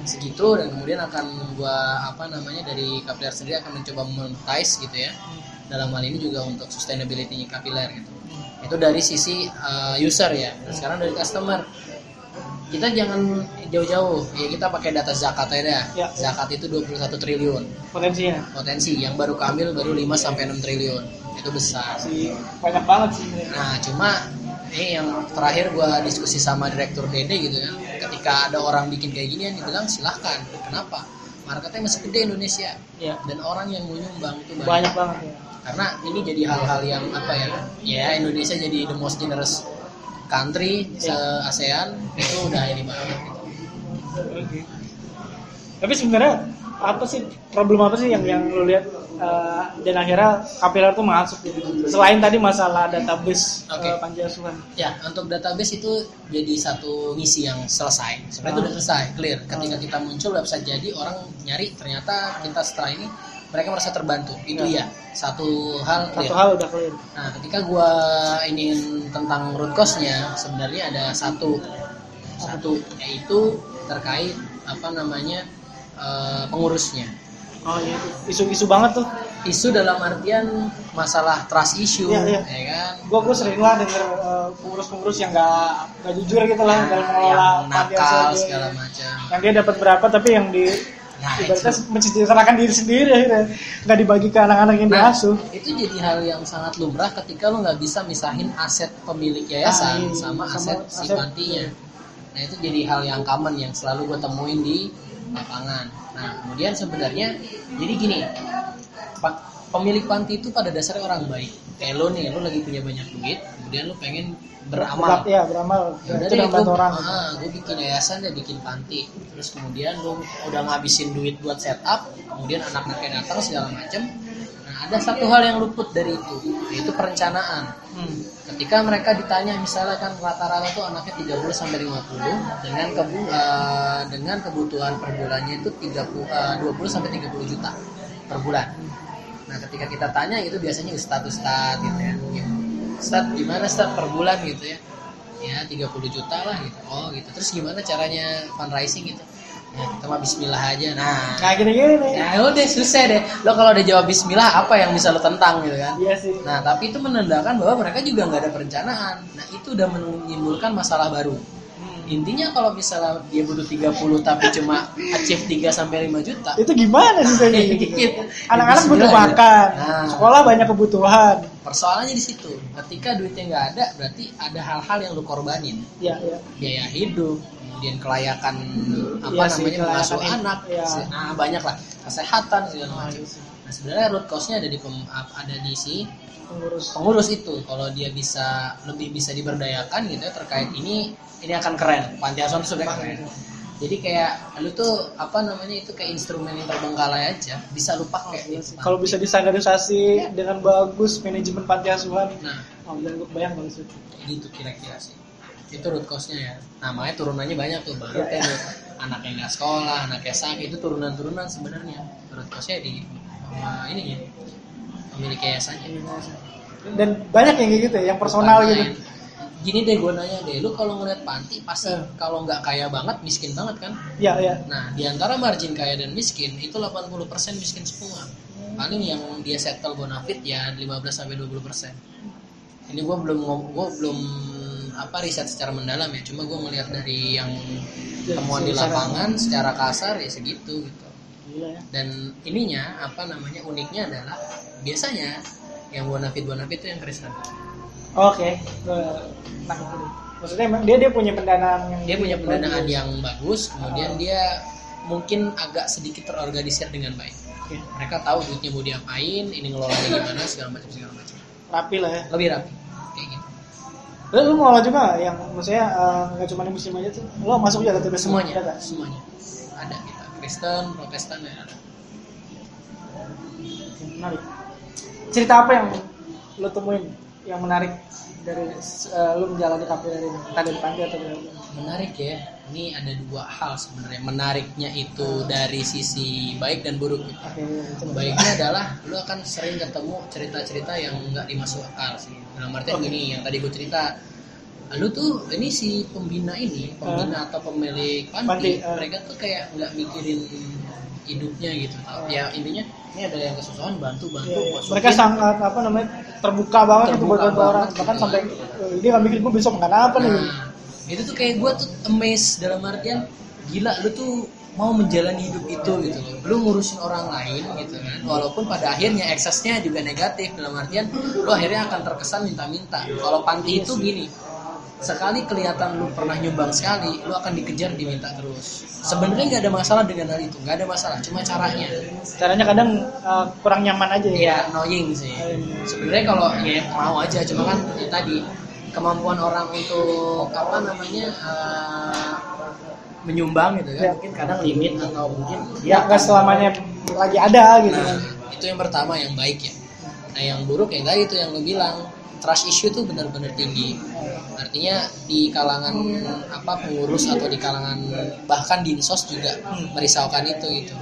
Segitu dan kemudian akan gue apa namanya dari kapiler sendiri akan mencoba monetize gitu ya. Dalam hal ini juga untuk sustainability kapiler gitu. Itu dari sisi uh, user ya. Dan sekarang dari customer. Kita jangan jauh-jauh. Ya kita pakai data zakat aja dah. Ya. zakat itu 21 triliun. Potensinya. Potensi. Yang baru keambil baru 5 sampai 6 triliun itu besar. Sih banyak banget sih nah cuma ini yang terakhir gua diskusi sama direktur Dede gitu ya. Ketika ada orang bikin kayak gini yang dibilang silahkan. Kenapa? Marketnya masih gede Indonesia. Ya dan orang yang mau nyumbang itu banyak, banyak banget ya karena ini jadi hal-hal yang apa ya ya Indonesia jadi the most generous country se ASEAN itu udah ini banget. Gitu. Oke. Tapi sebenarnya apa sih problem apa sih yang yang lu lihat eh, dan akhirnya kapiler tuh masuk gitu. Selain tadi masalah database eh, panti asuhan. Ya, untuk database itu jadi satu misi yang selesai. Sebenarnya itu udah selesai, clear. Ketika kita muncul website jadi orang nyari ternyata kita setelah ini mereka merasa terbantu. Itu Ya. ya, satu hal Satu clear. hal udah clear. Nah, ketika gua ingin tentang root cause-nya, sebenarnya ada satu satu yaitu terkait apa namanya eh, pengurusnya. Oh iya itu isu-isu banget tuh. Isu dalam artian masalah trust issue, Iya, iya. ya kan? Gua gua sering lah denger eh, pengurus-pengurus yang nggak nggak jujur gitu lah dalam mengelola Nah, yang panti nakal segala macam. Yang dia dapat berapa tapi yang di Nah, ibaratnya menceritakan diri sendiri akhirnya nggak dibagi ke anak-anak yang Nah, diasuh. itu jadi hal yang sangat lumrah ketika lo nggak bisa misahin aset pemilik yayasan Ah, iya, sama sama aset si aset- pantinya. Nah itu jadi hal yang common yang selalu gue temuin di lapangan. Nah kemudian sebenarnya jadi gini, pemilik panti itu pada dasarnya orang baik. Kayak lo nih, lo lagi punya banyak duit, kemudian lo pengen beramal. Berak- ya beramal. Ya udah deh, gue, orang. gue bikin yayasan deh, bikin panti. Terus kemudian gue udah ngabisin duit buat setup, kemudian anak-anaknya datang segala macem. Ada satu hal yang luput dari itu, yaitu perencanaan. Hmm. Ketika mereka ditanya misalnya kan rata-rata tuh anaknya 30 sampai 50 dengan kebu eh, dengan kebutuhan per bulannya itu 30 eh, 20 sampai 30 juta per bulan. Nah, ketika kita tanya itu biasanya ustadz ustadz gitu ya. Gitu. Ustadz gimana ustadz per bulan gitu ya? Ya 30 juta lah gitu. Oh gitu. Terus gimana caranya fundraising gitu? Ya kita mah bismillah aja. Nah, Nah gini-gini nih. ya udah susah deh. Lo kalau udah jawab bismillah apa yang bisa lo tentang gitu kan? Iya sih. Nah, tapi itu menandakan bahwa mereka juga nggak ada perencanaan. Nah, itu udah menimbulkan masalah baru. Hmm. Intinya kalau misalnya dia butuh 30 tapi cuma achieve 3 sampai 5 juta. Itu gimana sih saya gitu? Anak-anak butuh Bismillah, makan, Nah. sekolah banyak kebutuhan. Persoalannya di situ. Ketika duitnya nggak ada, berarti ada hal-hal yang lu korbanin. Ya, ya. Biaya hidup, kemudian kelayakan apa Iya sih, namanya mengasuh anak, iya. nah banyak lah kesehatan segala Nah, macam. iya. Nah, sebenarnya root cause-nya ada di pem- ada di si Pengurus. pengurus itu kalau dia bisa lebih bisa diberdayakan gitu ya terkait ini ini akan keren panti asuhan sebenarnya keren jadi kayak lu tuh apa namanya itu kayak instrumen yang terbengkalai aja bisa lu pakai Iya gitu. Kalau bisa distandarisasi dengan bagus manajemen panti asuhan, nah oh, bayang bagus itu. gitu kira-kira sih itu root cause-nya ya. Nah makanya turunannya banyak tuh. Baru Iya, kayak anak yang nggak sekolah anak yang sakit. Itu turunan-turunan sebenarnya. Root cause-nya di sama ini ya. Pemilik yayasannya dan banyak yang gitu ya yang personal Karena gitu. Gini deh gue nanya deh. Lu kalau ngeliat panti pasti Eh. kalau nggak kaya banget miskin banget kan? Ya ya nah di antara margin kaya dan miskin itu 80% miskin semua. Paling yang dia settle bonafit ya 15 sampai 20 persen. Ini gue belum gua belum apa riset secara mendalam ya. Cuma gue ngelihat dari yang temuan di lapangan secara kasar ya segitu gitu. Ya. Dan ininya apa namanya uniknya adalah biasanya yang bonafit bonafit itu yang Kristen oke dulu. Maksudnya emang dia dia punya pendanaan yang dia punya pendanaan bagus. yang bagus kemudian dia mungkin agak sedikit terorganisir dengan baik. Mereka tahu duitnya mau diapain ini ngelolanya gimana segala macam segala macam. Rapi lah ya. Lebih rapi Lu, lu mau juga yang maksudnya eh, nggak cuma di muslim aja tuh lo masuk juga ke semuanya Ada nggak? semuanya. Ada kita Kristen Protestan ya ada. Menarik. Cerita apa yang lo temuin yang menarik dari eh, lu menjalani kafe dari entah dari panti atau dari menarik ya ini ada dua hal sebenarnya menariknya itu dari sisi baik dan buruk gitu. Baiknya adalah lu akan sering ketemu cerita-cerita yang nggak dimasuk akal sih dalam artian Oke. gini yang tadi gue cerita lu tuh ini si pembina ini pembina atau pemilik panti, Panti, eh. mereka tuh kayak nggak mikirin hidupnya gitu tau. ya intinya ini ada yang kesusahan bantu bantu Iya, iya. mereka sangat apa namanya terbuka banget gitu Terbuka buat banget orang gitu. bahkan sampai eh, dia nggak mikir gue besok makan apa nih Nah, itu tuh kayak gue tuh amazed dalam artian gila lu tuh mau menjalani hidup itu gitu loh. Lu ngurusin orang lain gitu kan walaupun pada akhirnya eksesnya juga negatif dalam artian lu akhirnya akan terkesan minta-minta. Kalau panti itu gini sekali kelihatan lu pernah nyumbang sekali lu akan dikejar diminta terus. Sebenarnya nggak ada masalah dengan hal itu nggak ada masalah cuma caranya. Caranya kadang eh, kurang nyaman aja ya. Ya annoying sih. Sebenarnya kalau ya mau aja cuma kan ya tadi kemampuan orang untuk apa namanya eh, menyumbang gitu kan. Ya. mungkin kadang limit atau mungkin ya nggak selamanya lagi ada gitu nah kan itu yang pertama yang baik ya. Nah yang buruk yang tadi itu yang lo bilang trust issue tuh benar-benar tinggi. Artinya di kalangan apa pengurus atau di kalangan bahkan dinsos juga merisaukan itu gitu.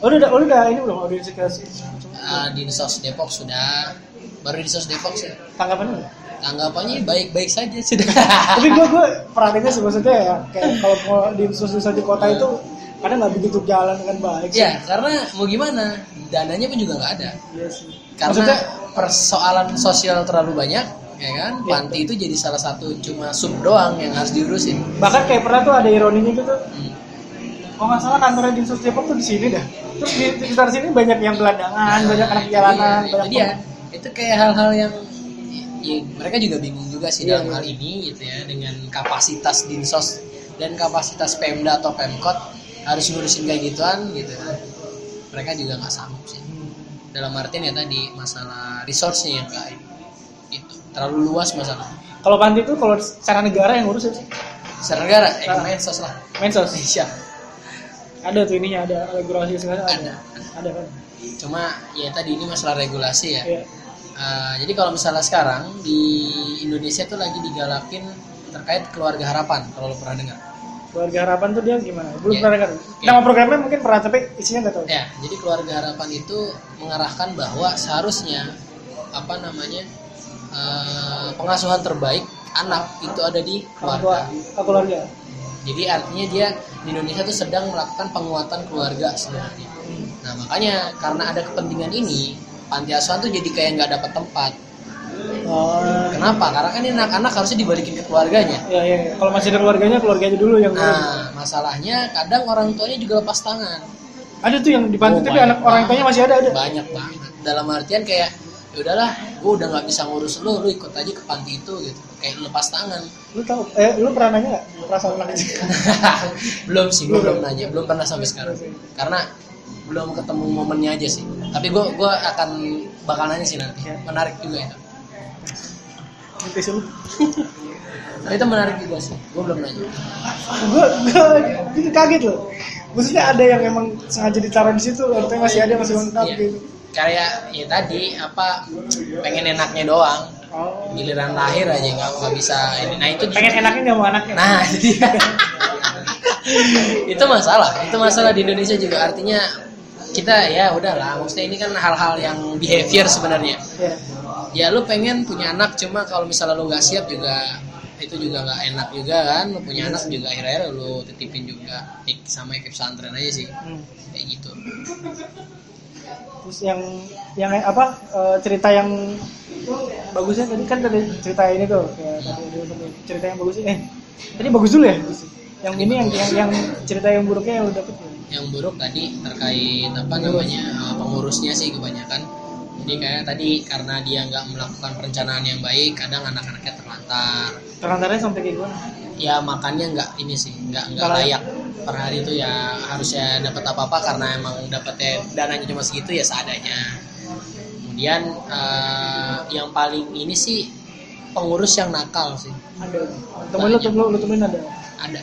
Oh, udah lu udah ini belum audiensi ke Ah, dinsos Depok sudah. Baru dinsos Depok sih. Tanggapan lu tanggapannya baik-baik saja sudah tapi gue gue sih maksudnya ya kayak kalau di institusi di kota itu kadang nggak begitu jalan dengan baik sih. ya karena mau gimana dananya pun juga nggak ada Iya sih. karena maksudnya persoalan sosial terlalu banyak ya kan Iya. panti itu jadi salah satu cuma sub doang yang harus diurusin bahkan kayak pernah tuh ada ironinya gitu Hmm. kalau nggak salah kantornya di Sus Depok tuh di sini dah terus di, sekitar sini banyak yang gelandangan banyak anak jalanan Iya, banyak dia itu kayak hal-hal yang ya, mereka juga bingung juga sih Iya, dalam iya. hal ini gitu ya dengan kapasitas dinsos dan kapasitas pemda atau pemkot harus ngurusin kayak gituan gitu mereka juga nggak sanggup sih. Dalam artian ya tadi masalah resource-nya yang nggak ini. itu terlalu luas masalah. Kalau panti itu kalau secara negara yang ngurus sih. Secara negara eh Ah. mensos lah. Mensos. Indonesia ada tuh ininya ada regulasi segala ada. Ada kan? Cuma ya tadi ini masalah regulasi ya. Iya. Uh, jadi kalau misalnya sekarang di Indonesia tuh lagi digalakin terkait keluarga harapan kalau lo pernah dengar. Keluarga harapan tuh dia gimana? Belum Iya. pernah dengar. Iya. nama programnya mungkin pernah tapi isinya nggak tahu. Ya jadi keluarga harapan itu mengarahkan bahwa seharusnya apa namanya uh, pengasuhan terbaik anak itu ada di keluarga. ke keluarga. Jadi artinya dia di Indonesia tuh sedang melakukan penguatan keluarga sebenarnya. Nah makanya karena ada kepentingan ini panti asuhan tuh jadi kayak nggak dapat tempat oh kenapa karena kan ini anak-anak harusnya dibalikin ke keluarganya ya ya ya. kalau masih ada keluarganya keluarganya dulu yang. Nah, masalahnya kadang orang tuanya juga lepas tangan. ada tuh yang di panti Oh, tapi anak orang tuanya masih ada ada Banyak banget. Dalam artian kayak ya udahlah, gue udah nggak bisa ngurus lu, lu ikut aja ke panti itu gitu. Kayak lepas tangan. lu tahu eh lu pernah nanya nggak perasaan anak belum sih, Belum. belum nanya, belum pernah sampai sekarang. Karena belum ketemu momennya aja sih. Tapi gue gua akan bakal nanya sih nanti. Ya. Menarik juga itu. Nanti sih lu Tapi itu menarik juga sih. Gue belum nanya. gue gue gitu kaget loh maksudnya ada yang emang sengaja ditaruh di situ artinya masih ada masih lengkap Iya. gitu Kayak ya tadi apa pengen enaknya doang. oh Giliran lahir aja nggak nggak bisa ini. Nah itu pengen enaknya nggak mau anaknya Nah, jadi itu masalah. Itu masalah di Indonesia juga artinya kita ya udahlah maksudnya ini kan hal-hal yang behavior sebenarnya. Ya ya lu pengen punya anak cuma kalau misalnya lu nggak siap juga itu juga nggak enak juga kan. Lu punya anak juga akhirnya lu titipin juga Ik- sama ikut pesantren aja sih. Hmm. kayak gitu. Terus yang yang apa eh, cerita yang bagusnya tadi kan tadi cerita ini tuh tadi untuk cerita yang bagusnya eh tadi bagus dulu ya? Yang ini yang yang, yang cerita yang buruknya yang lu dapet ya? Yang buruk tadi terkait apa namanya uh, pengurusnya sih kebanyakan. Jadi kayak tadi karena dia nggak melakukan perencanaan yang baik kadang anak-anaknya terlantar. Terantaranya sampai kayak gimana? Ya makannya nggak ini sih nggak nggak layak. Per hari itu ya harusnya dapat apa apa karena emang dapatnya dananya cuma segitu ya seadanya. Kemudian eh, yang paling ini sih pengurus yang nakal sih. Ada. Temen lu temen lu temen ada? Ada.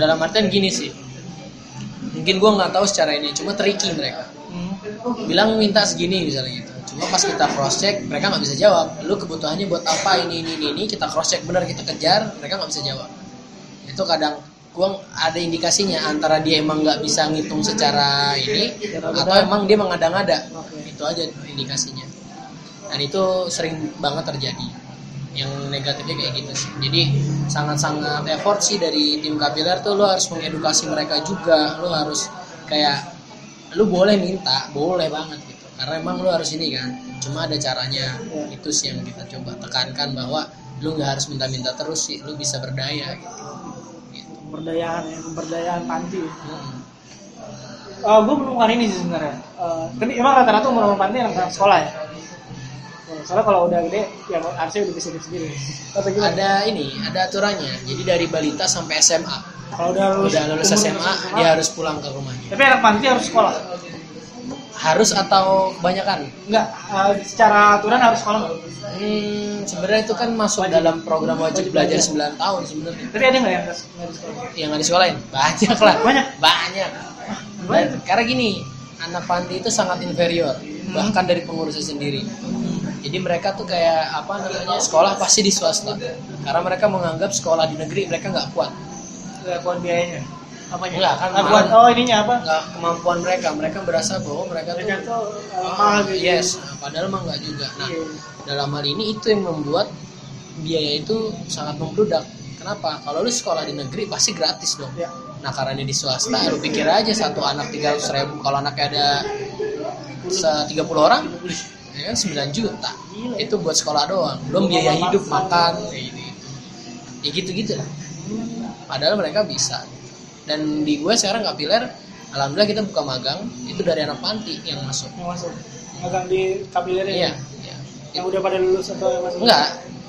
Dalam artian gini sih mungkin gua nggak tahu secara ini cuma tricky mereka. Hmm. bilang minta segini misalnya gitu. Cuma pas kita cross check mereka nggak bisa jawab. Lu kebutuhannya buat apa ini ini ini, ini kita cross check benar kita kejar mereka nggak bisa jawab. Itu kadang gua ada indikasinya antara dia emang nggak bisa ngitung secara ini atau emang dia mengada-ngada. Oke. itu aja indikasinya. Dan itu sering banget terjadi yang negatifnya kayak gitu sih. Jadi sangat-sangat effort sih dari tim kapiler tuh lo harus mengedukasi mereka juga. Lo harus kayak lu boleh minta boleh banget gitu. Karena emang lu harus ini kan cuma ada caranya. Ya. itu sih yang kita coba tekankan bahwa lu nggak harus minta-minta terus sih lu bisa berdaya gitu, gitu. pemberdayaan ya pemberdayaan panti. Hmm. uh, gue menemukan ini sih sebenarnya. Eh, tapi emang rata-rata umur umur panti anak sekolah ya soalnya kalau udah gede ya harusnya udah bisa hidup sendiri. Atau gimana? Ada ini ada aturannya. Jadi dari balita sampai SMA kalau udah lulus, udah lulus umur SMA dia harus pulang ke rumahnya. Tapi anak panti harus sekolah? Harus atau kebanyakan enggak eh, secara aturan harus sekolah nggak? hmm, sebenarnya itu kan masuk Wajib. dalam program wajib Wajib belajar belajar. 9 tahun sebenarnya. Tapi ada nggak yang nggak di sekolah? Yang nggak disekolahin? Banyak lah. Banyak? banyak. Dan, karena gini anak panti itu sangat inferior Hmm. bahkan dari pengurusnya sendiri jadi mereka tuh kayak apa namanya sekolah pasti di swasta. Karena mereka menganggap sekolah di negeri mereka nggak kuat. Nggak kuat biayanya? Apanya? Enggak, kan Ah, kuat oh ininya apa? Nggak kemampuan mereka. Mereka berasa bahwa mereka tuh mereka tuh eh, mahal gitu. yes. Nah, padahal mah nggak juga. Nah Iya. dalam hal ini itu yang membuat biaya itu sangat membludak kenapa? Kalau lu sekolah di negeri pasti gratis dong. Ya Nah karena ini di swasta, lu pikir aja satu anak 300 ribu kalau anaknya ada se- 30 orang, ya kan 9 juta. Gila. Itu buat sekolah doang, belum biaya hidup, makan, kayak gitu. Ya gitu-gitu lah. Padahal mereka bisa. Dan di gue sekarang nggak pilar, alhamdulillah kita buka magang, itu dari anak panti yang masuk. yang masuk magang di kabilernya Iya, iya. yang udah pada lulus atau yang masih Enggak,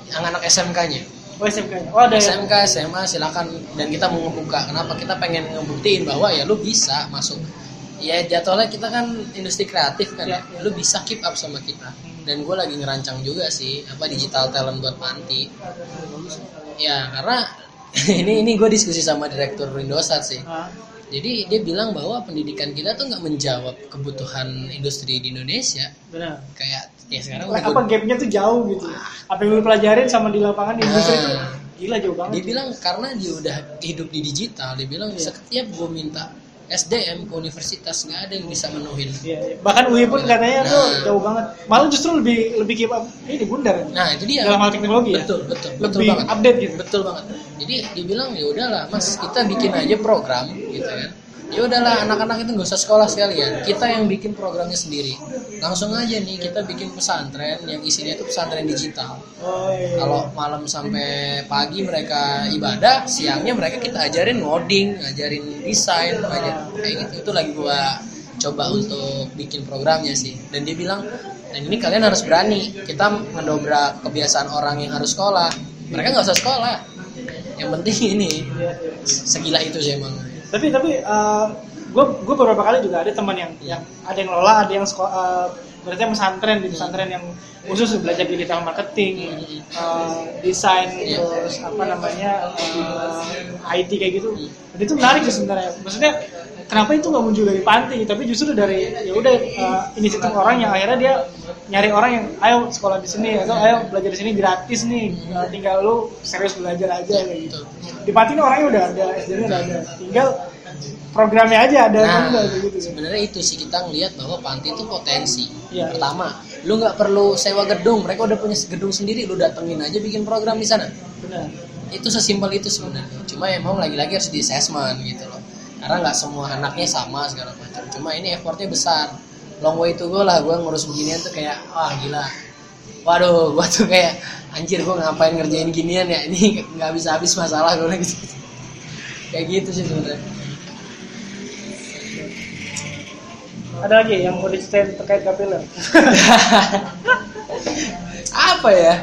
yang anak SMK-nya. oh SMK -nya. oh ada ya SMK, SMA silakan dan kita mau ngebuka. Kenapa? Kita pengen ngebuktiin bahwa ya lu bisa masuk. Ya jadwalnya kita kan industri kreatif kan ya. Ya, Lu bisa keep up sama kita. Dan gue lagi ngerancang juga sih apa digital talent buat panti. Ya karena ini ini gue diskusi sama direktur Indosat sih. Ah, Jadi dia bilang bahwa pendidikan kita tuh nggak menjawab kebutuhan industri di Indonesia. benar Kayak ya sekarang apa gua- gapnya tuh jauh gitu apa yang lu pelajarin sama di lapangan di industri itu Nah. gila jauh banget dia bilang karena dia udah hidup di digital dia bilang Iya. setiap gue minta SDM ke universitas nggak ada yang bisa menuhin. Iya, iya. bahkan UI pun katanya tuh Nah. jauh banget. Malah justru lebih lebih keep up. Ini bundar nah itu dia. Dalam hal teknologi ya? Betul betul betul lebih banget. update gitu. Betul banget. Jadi dia bilang ya udahlah mas kita bikin aja program gitu kan ya udahlah anak-anak itu nggak usah sekolah sekalian. Kita yang bikin programnya sendiri. Langsung aja nih kita bikin pesantren yang isinya itu pesantren digital. Kalau malam sampai pagi mereka ibadah siangnya mereka kita ajarin ngoding ngajarin desain aja kayak gitu. Itu lagi gua coba untuk bikin programnya sih. Dan dia bilang dan ini kalian harus berani. Kita mendobrak kebiasaan orang yang harus sekolah. Mereka nggak usah sekolah. Yang penting ini segila itu sih emang tapi tapi gue gue beberapa kali juga ada teman yang yang ada yang lola ada yang sekolah berarti pesantren di pesantren yang khusus belajar digital marketing eh, desain Iya. terus apa namanya eh, IT kayak gitu. Dan itu menarik sih sebenarnya. Maksudnya kenapa itu nggak muncul dari panti tapi justru dari ya udah eh, inisiatif orang yang akhirnya dia nyari orang yang ayo sekolah di sini atau ayo belajar di sini gratis nih Eh, tinggal lu serius belajar aja kayak gitu di Pati ini orangnya udah ada SD-nya udah ada tinggal programnya aja ada Nah, enggak gitu ya. sebenarnya itu sih kita ngelihat bahwa panti itu potensi. Iya. Pertama, lu nggak perlu sewa gedung, mereka udah punya gedung sendiri, lu datengin aja bikin program di sana. Benar. Itu sesimpel itu sebenarnya. Cuma emang lagi-lagi harus di assessment gitu loh. Karena nggak semua anaknya sama segala macam. Cuma ini effortnya besar. Long way to go lah, gue ngurus beginian tuh kayak wah gila. Waduh, gua tuh kayak anjir gue ngapain ngerjain ginian ya? Ini nggak bisa habis masalah gue gitu. kayak gitu sih sebenarnya. Ada lagi yang mau diceritain terkait kapiler? apa ya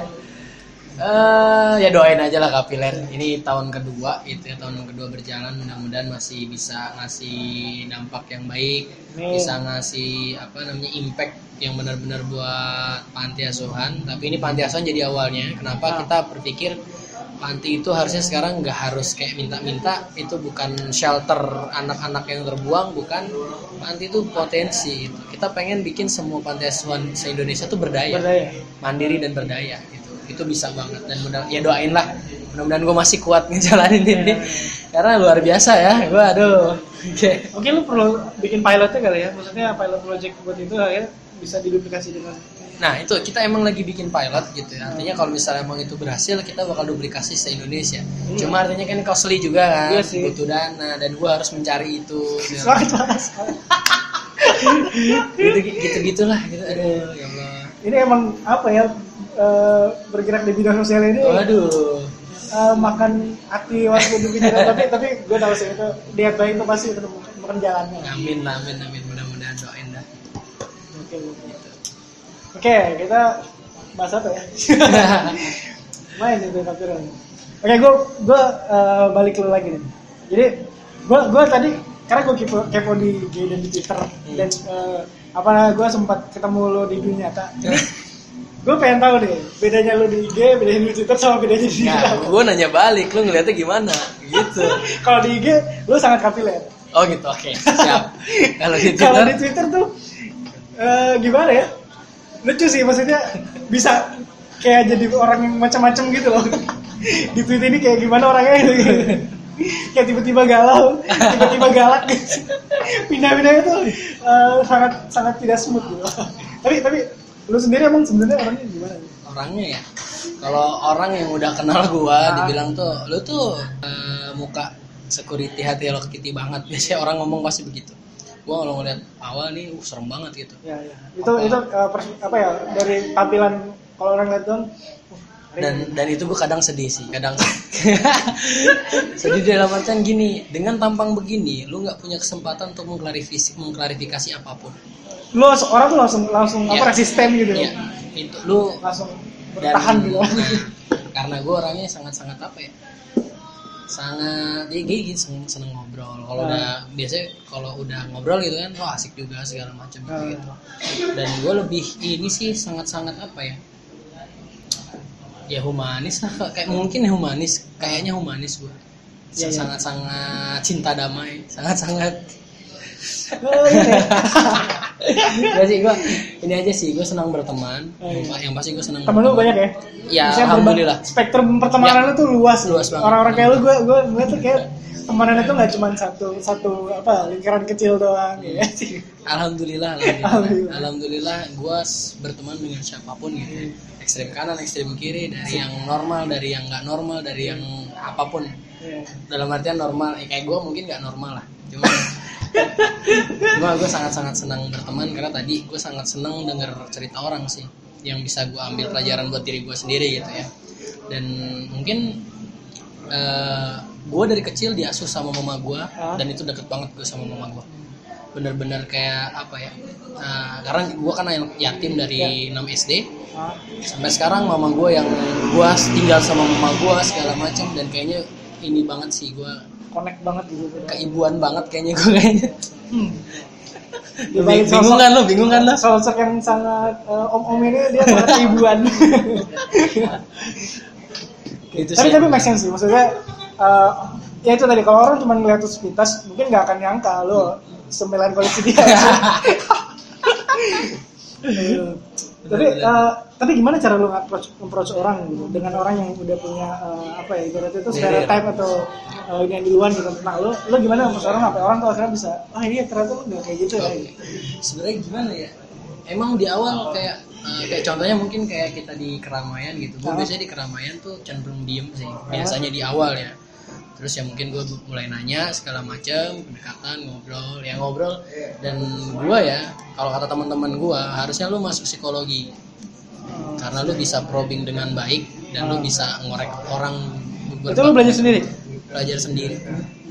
Eh ya doain aja lah kapiler ini tahun kedua gitu ya tahun kedua berjalan mudah-mudahan masih bisa ngasih dampak yang baik Amin. bisa ngasih apa namanya impact yang benar-benar buat panti asuhan tapi ini panti asuhan jadi awalnya kenapa Ah. kita berpikir panti itu harusnya sekarang nggak harus kayak minta-minta itu bukan shelter anak-anak yang terbuang bukan panti itu potensi gitu. kita pengen bikin semua panti asuhan se Indonesia tuh berdaya Berdaya. mandiri dan berdaya gitu itu bisa banget. Dan mudah ya doain lah. Mudah-mudahan gue masih kuat ngejalanin ini. Karena luar biasa ya. Gue aduh. Oke. Mungkin lu perlu bikin pilotnya kali ya, maksudnya pilot project buat itu akhirnya bisa diduplikasi dengan nah itu kita emang lagi bikin pilot gitu ya. Artinya kalau misalnya emang itu berhasil kita bakal duplikasi se Indonesia. Cuma artinya kan costly juga kan. Iya sih. butuh dana dan gue harus mencari itu. Gitu gitu gitulah gitu. Aduh ya Allah. Ini emang apa ya eh, bergerak di bidang sosial ini waduh eh, makan hati waktu bicara tapi tapi gue tahu sih itu niat baik itu pasti tetap makan jalannya. amin lah, amin amin mudah-mudahan doain dah Oke, oke. Oke, kita bahas apa ya? Main itu kapiran. Oke, gue gue eh, balik lu lagi nih. Jadi gue gue tadi karena gue kepo, kepo di IG dan di Twitter dan eh, apa gue sempat ketemu lo di dunia nyata. Jadi gue pengen tahu deh bedanya lo di IG, bedanya di Twitter sama bedanya di Nah, gue nanya balik, lu ngeliatnya gimana? Gitu. Kalau di IG lo sangat kapiler. Oh gitu, oke, siap. Kalau di Kalau di Twitter, Twitter tuh eh, gimana ya? Lucu sih maksudnya bisa kayak jadi orang yang macam-macam gitu loh. Di Twitter ini kayak gimana orangnya gitu. kayak tiba-tiba galau, tiba-tiba galak gitu. Pindah-pindahnya tuh eh, sangat sangat tidak smooth gitu. tapi tapi lu sendiri emang sebenarnya orangnya gimana? orangnya ya. Kalau orang yang udah kenal gua, Ah. dibilang tuh, lu tuh eh, muka security hati lo kitty banget. Biasanya orang ngomong pasti begitu. Gua kalau ngeliat awal nih, uh, serem banget gitu. Ya ya. Itu itu eh, pers- apa ya dari tampilan kalau orang lihat dong. uh, dan dan itu gue kadang sedih sih kadang sedih dalam artian gini dengan tampang begini lu nggak punya kesempatan untuk mengklarifikasi mengklarifikasi apa pun lu orang tuh langsung langsung Iya. apa resisten gitu ya itu lu langsung dan bertahan gitu karena gue orangnya sangat sangat apa ya sangat ya gini seneng, seneng ngobrol kalau Ah. udah biasanya kalau udah ngobrol gitu kan wah asik juga segala macam gitu, Ah. gitu. dan gue lebih ini sih sangat sangat apa ya ya humanis lah kayak mungkin ya humanis kayaknya humanis gue Iya, iya. sangat sangat cinta damai sangat sangat Oh, iya. ya sih gue ini aja sih gue senang berteman Oh, iya. yang pasti gue senang temen lu banyak ya Ya, Maksudnya alhamdulillah. spektrum pertemanan Ya. lu tuh luas Luas banget. orang-orang kayak lu gue gue ngeliat tuh kayak temanan itu nggak cuma satu satu apa lingkaran kecil doang ya sih Alhamdulillah, Alhamdulillah. alhamdulillah, alhamdulillah, gue berteman dengan siapa pun gitu, ekstrem kanan, ekstrem kiri, dari yang normal, dari yang nggak normal, dari yang apa pun. Iya. Dalam artian normal, ya kayak gue mungkin nggak normal lah, cuma, cuma gue sangat sangat senang berteman karena tadi gue sangat senang dengar cerita orang sih, yang bisa gue ambil pelajaran buat diri gue sendiri gitu ya. Dan mungkin gue dari kecil diasuh sama mama gue, Ah. dan itu deket banget gue sama mama gue bener-bener kayak apa ya nah, karena gue kan yatim dari 6 SD sampai sekarang mama gue yang gue tinggal sama mama gue segala macam dan kayaknya ini banget sih gue connect banget gitu. Keibuan banget kayaknya gue kayaknya. Hmm. Bingung kan lo bingung kan lo sosok yang sangat eh, om-om ini dia sangat ibuan itu tapi sih. tapi make sense sih maksudnya eh, ya itu tadi kalau orang cuma ngeliat tuh sepintas mungkin nggak akan nyangka lo sembilan koleksi dia. Eh, tapi eh, tapi gimana cara lu approach approach orang gitu? Dengan orang yang udah punya eh, apa ya ibaratnya itu Barrier. stereotype atau ini yang di luar gitu. Nah lu lu gimana approach orang apa orang tuh akhirnya bisa oh iya ternyata lu nggak kayak gitu ya. Sebenarnya gimana ya? Emang di awal kayak eh, kayak contohnya mungkin kayak kita di keramaian gitu. Gue biasanya di keramaian tuh cenderung diem sih biasanya di awal ya terus ya mungkin gue mulai nanya segala macam pendekatan ngobrol ya ngobrol. Dan gue ya kalau kata teman-teman gue harusnya lu masuk psikologi. Karena lu bisa probing dengan baik dan lu bisa ngorek orang itu lu belajar sendiri? Belajar sendiri.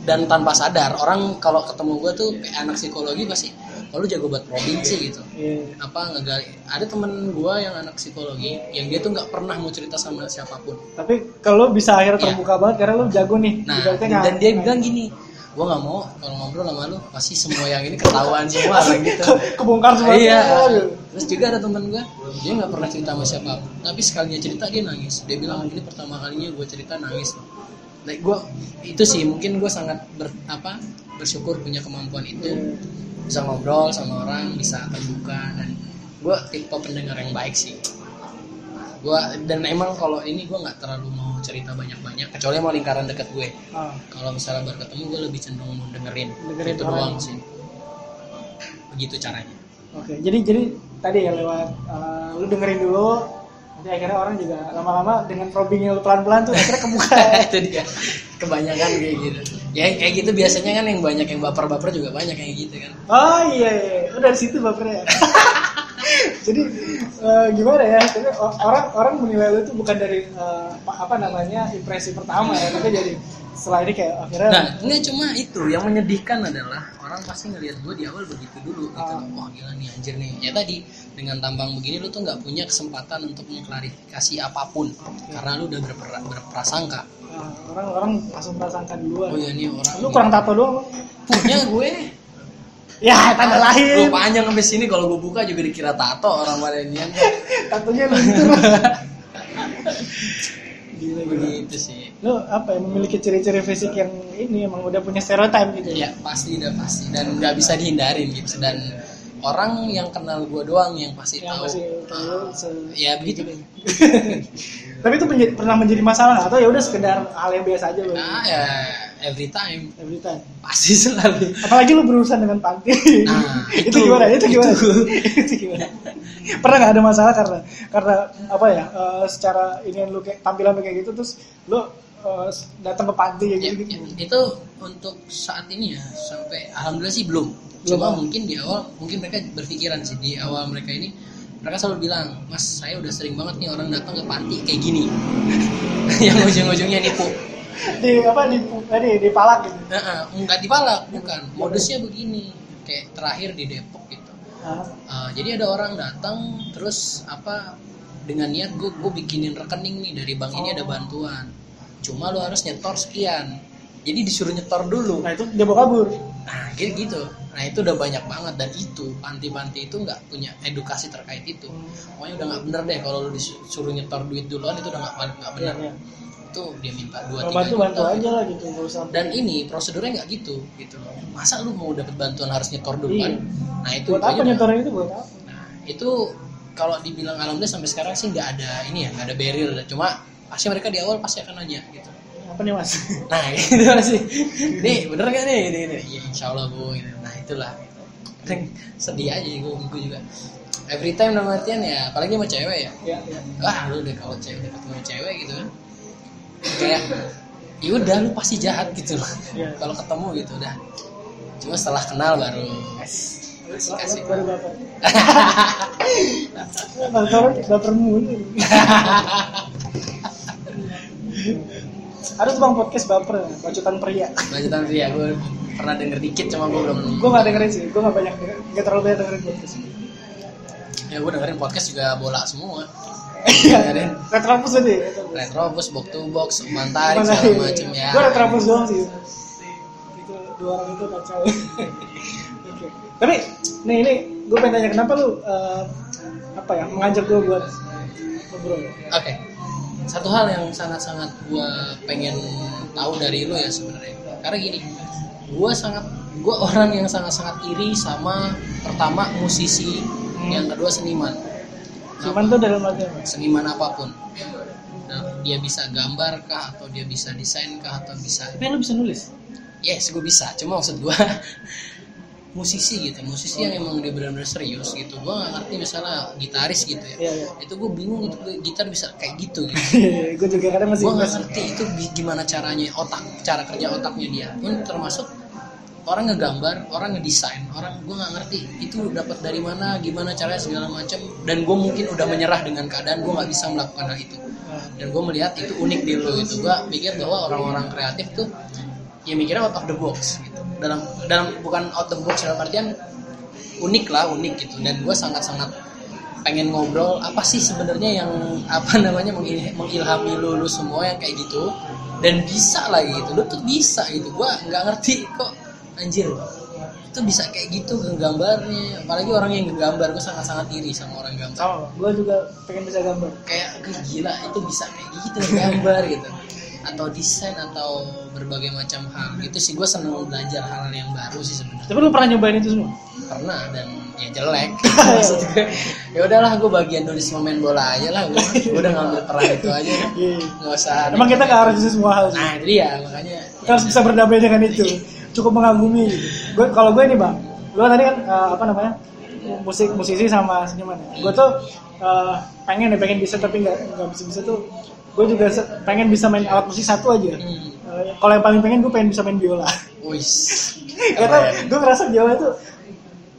Dan tanpa sadar orang kalau ketemu gue tuh kayak anak psikologi pasti kalau lu jago buat probing sih gitu. Iya. apa ngegali ada temen gue yang anak psikologi yang dia tuh nggak pernah mau cerita sama siapa pun. Tapi kalau bisa akhirnya Iya. terbuka banget karena lu jago nih nah dan dia bilang gini gue nggak mau kalau ngobrol sama lu pasti semua yang ini ketahuan semua gitu. Ke- kebongkar semua. Iya. Terus juga ada temen gue dia nggak pernah cerita sama siapa pun tapi sekalinya cerita dia nangis. Dia bilang ini pertama kalinya gue cerita nangis like gue itu sih mungkin gue sangat ber, apa bersyukur punya kemampuan itu. Bisa ngobrol sama orang bisa terbuka dan gue tipe pendengar yang baik sih. Gue dan emang kalau ini gue nggak terlalu mau cerita banyak-banyak kecuali sama lingkaran dekat gue. Ah, kalau misalnya baru ketemu gue lebih cenderung mau dengerin, Dengerin itu doang sih. Begitu caranya. Oke jadi jadi tadi ya lewat eh, lu dengerin dulu nanti akhirnya orang juga lama-lama dengan probingnya lu pelan-pelan tuh akhirnya kebuka. Itu dia. Kebanyakan kayak gitu. Ya kayak gitu biasanya kan yang banyak yang baper-baper juga banyak kayak gitu kan. Oh iya iya. Oh, dari situ bapernya jadi eh, gimana ya? Jadi, o- orang orang menilai lu itu bukan dari eh, apa namanya impresi pertama ya. Tapi jadi setelah ini kayak akhirnya nah ini cuma itu. Yang menyedihkan adalah orang pasti ngelihat gue di awal begitu dulu. Gitu. Ah. wah gila nih anjir nih. Ya tadi dengan tampang begini lu tuh nggak punya kesempatan untuk mengklarifikasi apa pun. Karena lu udah berper- berprasangka. Orang-orang langsung prasangka duluan. Oh ya ini orang lu kurang tato doang lu. punya gue ya tanda lahir. Panjang sampai sini kalau gue buka juga dikira tato orang Malenian tatonya luntur gila begitu sih. Lu apa ya memiliki ciri-ciri fisik yang ini emang udah punya stereotype gitu? Ya pasti udah pasti. Dan nggak bisa dihindarin gitu. Dan orang yang kenal gue doang yang pasti yang tahu. masih Ah, tahu se- ya begitu. tapi itu menjadi- pernah menjadi masalah nggak? atau ya udah sekedar hal yang biasa aja loh nah ya every time. Every time. Pasti selalu. Apalagi lu berurusan dengan panti Nah, itu, itu- gimana? Itu gimana? Itu. itu gimana? Pernah nggak ada masalah karena karena apa ya eh, secara ini lu kayak tampilan kayak gitu terus lu eh, datang ke panti kayak Ya, gitu. ya, gitu itu untuk saat ini ya sampai alhamdulillah sih belum. Belum, cuma mungkin di awal mungkin mereka berpikiran sih di awal mereka ini mereka selalu bilang mas saya udah sering banget nih orang datang ke panti kayak gini. Yang ujung-ujungnya nipu. Di apa di tadi di palak gitu? Enggak dipalak bukan. Modusnya begini kayak terakhir di Depok gitu. Uh, jadi ada orang datang terus apa dengan niat gue gue bikinin rekening nih dari bank ini ada bantuan cuma lu harus nyetor sekian. Jadi disuruh nyetor dulu. Nah itu dia bawa kabur. Nah gitu gitu. Nah itu udah banyak banget. Dan itu panti-panti itu nggak punya edukasi terkait itu. Pokoknya udah nggak bener deh kalau lu disuruh nyetor duit duluan itu udah nggak nggak bener. Iya, iya. itu dia minta dua Kalau tiga bantu juta bantu gitu. aja lah gitu dan ini prosedurnya nggak gitu gitu loh. Masa lu mau dapat bantuan harus nyetor duluan? Iya. nah itu buat apa nyetornya itu buat apa? Nah, itu kalau dibilang alhamdulillah sampai sekarang sih nggak ada ini ya nggak ada barrier cuma pasti mereka di awal pasti akan nanya gitu. Apa nih mas? Nah gitu sih nih bener gak nih? Ini, ini. ya insya Allah bu. Gitu. nah itulah. Gitu. Sedih aja gue gue juga. Every time dalam artian ya apalagi sama cewek ya. Ya ya wah lu deh kalau cewek udah ketemu cewek gitu kan. Kayak ya udah lu pasti jahat gitu loh. Iya. kalau ketemu gitu udah. Cuma setelah kenal baru kasih kasih. baru baper. Baper mulu tuh bang podcast baper bacotan pria. Lanjutan ya gue pernah denger dikit cuma gue belum gue gak dengerin sih gue gak banyak denger gak terlalu banyak dengerin podcast. Ya gue dengerin podcast juga bola semua. Iya retrobus tadi. Retrobus, box to box, mantarik segala macem ya. gue retrobus doang sih. Itu dua orang itu kacau. Oke. tapi nih ini gue pengen tanya kenapa lu eh, apa ya mengajak gue buat ngobrol? Oke. Satu hal yang sangat-sangat gue pengen tahu dari lu ya sebenarnya. Karena gini, gue sangat gue orang yang sangat-sangat iri sama pertama musisi, Hmm. yang kedua seniman. cuman tuh dalam arti apa seniman apa pun nah, dia bisa gambar kah atau dia bisa desain kah atau bisa tapi lu bisa nulis yes gue bisa cuma maksud gue musisi gitu musisi yang emang dia benar-benar serius gitu. Gue nggak ngerti misalnya gitaris gitu ya. Iya, iya. itu gue bingung gitu gitar bisa kayak gitu gitu. Gue juga kadang masih gue nggak ngerti itu gimana caranya otak cara kerja otaknya dia. Pun termasuk orang ngegambar orang ngedesain orang gue nggak ngerti itu dapat dari mana gimana caranya segala macam dan gue mungkin udah menyerah dengan keadaan gue nggak bisa melakukan hal itu. Dan gue melihat itu unik di lo gitu. Gue pikir bahwa orang-orang kreatif tuh ya mikirnya out of the box gitu dalam dalam bukan out the box dalam artian unik lah unik gitu. Dan gue sangat-sangat pengen ngobrol apa sih sebenarnya yang apa namanya mengil- mengilhami lu, lu semua yang kayak gitu? Dan bisa lagi gitu lu tuh bisa gitu. Gue nggak ngerti kok anjir itu bisa kayak gitu gambarnya apalagi orang yang gambar gue sangat-sangat iri sama orang gambar. Sama gue juga pengen bisa gambar. Kayak "Gue gila itu bisa kayak gitu gambar gitu atau desain atau berbagai macam hal. Gitu sih gue seneng belajar hal yang baru sih sebenarnya. Tapi lu pernah nyobain itu semua? Pernah dan ya jelek. Maksud gue ya udahlah gue bagian nulis main bola aja lah. Gue gue udah ngambil peran itu aja. Iya. nggak usah emang kita nggak harus bisa semua hal sih. Nah itu dia makanya kita harus bisa berdamai dengan itu. Cukup mengagumi. Gue kalau gue ini bang gue tadi kan eh, apa namanya musik musisi sama seniman. Gue tuh eh, pengen ya pengen bisa tapi nggak nggak bisa bisa tuh gue juga pengen bisa main alat musik satu aja hmm. Eh, kalau yang paling pengen gue pengen bisa main biola wis karena gue ngerasa biola tuh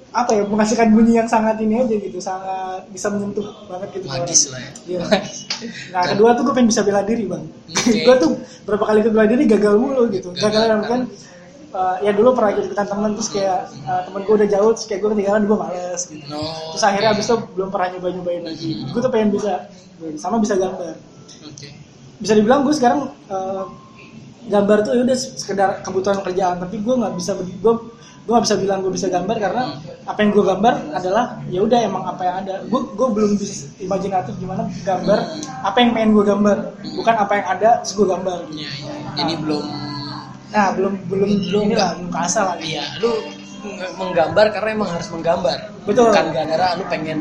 apa ya menghasilkan bunyi yang sangat ini aja gitu sangat bisa menyentuh banget gitu magis lah ya Iya. Nah kedua tuh gue pengen bisa bela diri bang. Oke. gue tuh berapa kali ikut bela diri gagal mulu gitu. Gagal, Gagal dalam kan uh, ya dulu pernah ikut ikutan temen terus kayak uh, temen gue udah jauh terus kayak gue ketinggalan gue males gitu. no Terus akhirnya abis itu belum pernah nyoba nyobain lagi. Hmm. Gue tuh pengen bisa sama bisa gambar. Oke. Bisa dibilang gue sekarang uh, gambar tuh ya udah sekedar kebutuhan kerjaan. Tapi gue nggak bisa gue gue nggak bisa bilang gue bisa gambar karena apa yang gue gambar adalah ya udah emang apa yang ada. Gue gue belum bisa imajinatif gimana gambar apa yang pengen gue gambar. Bukan apa yang ada terus gue gambar. Ya, ya. jadi belum nah. belum belum Belum ini lah nggak- belum kasar lah. Iya, lu meng- menggambar karena emang harus menggambar. Betul. Bukan gara-gara lu pengen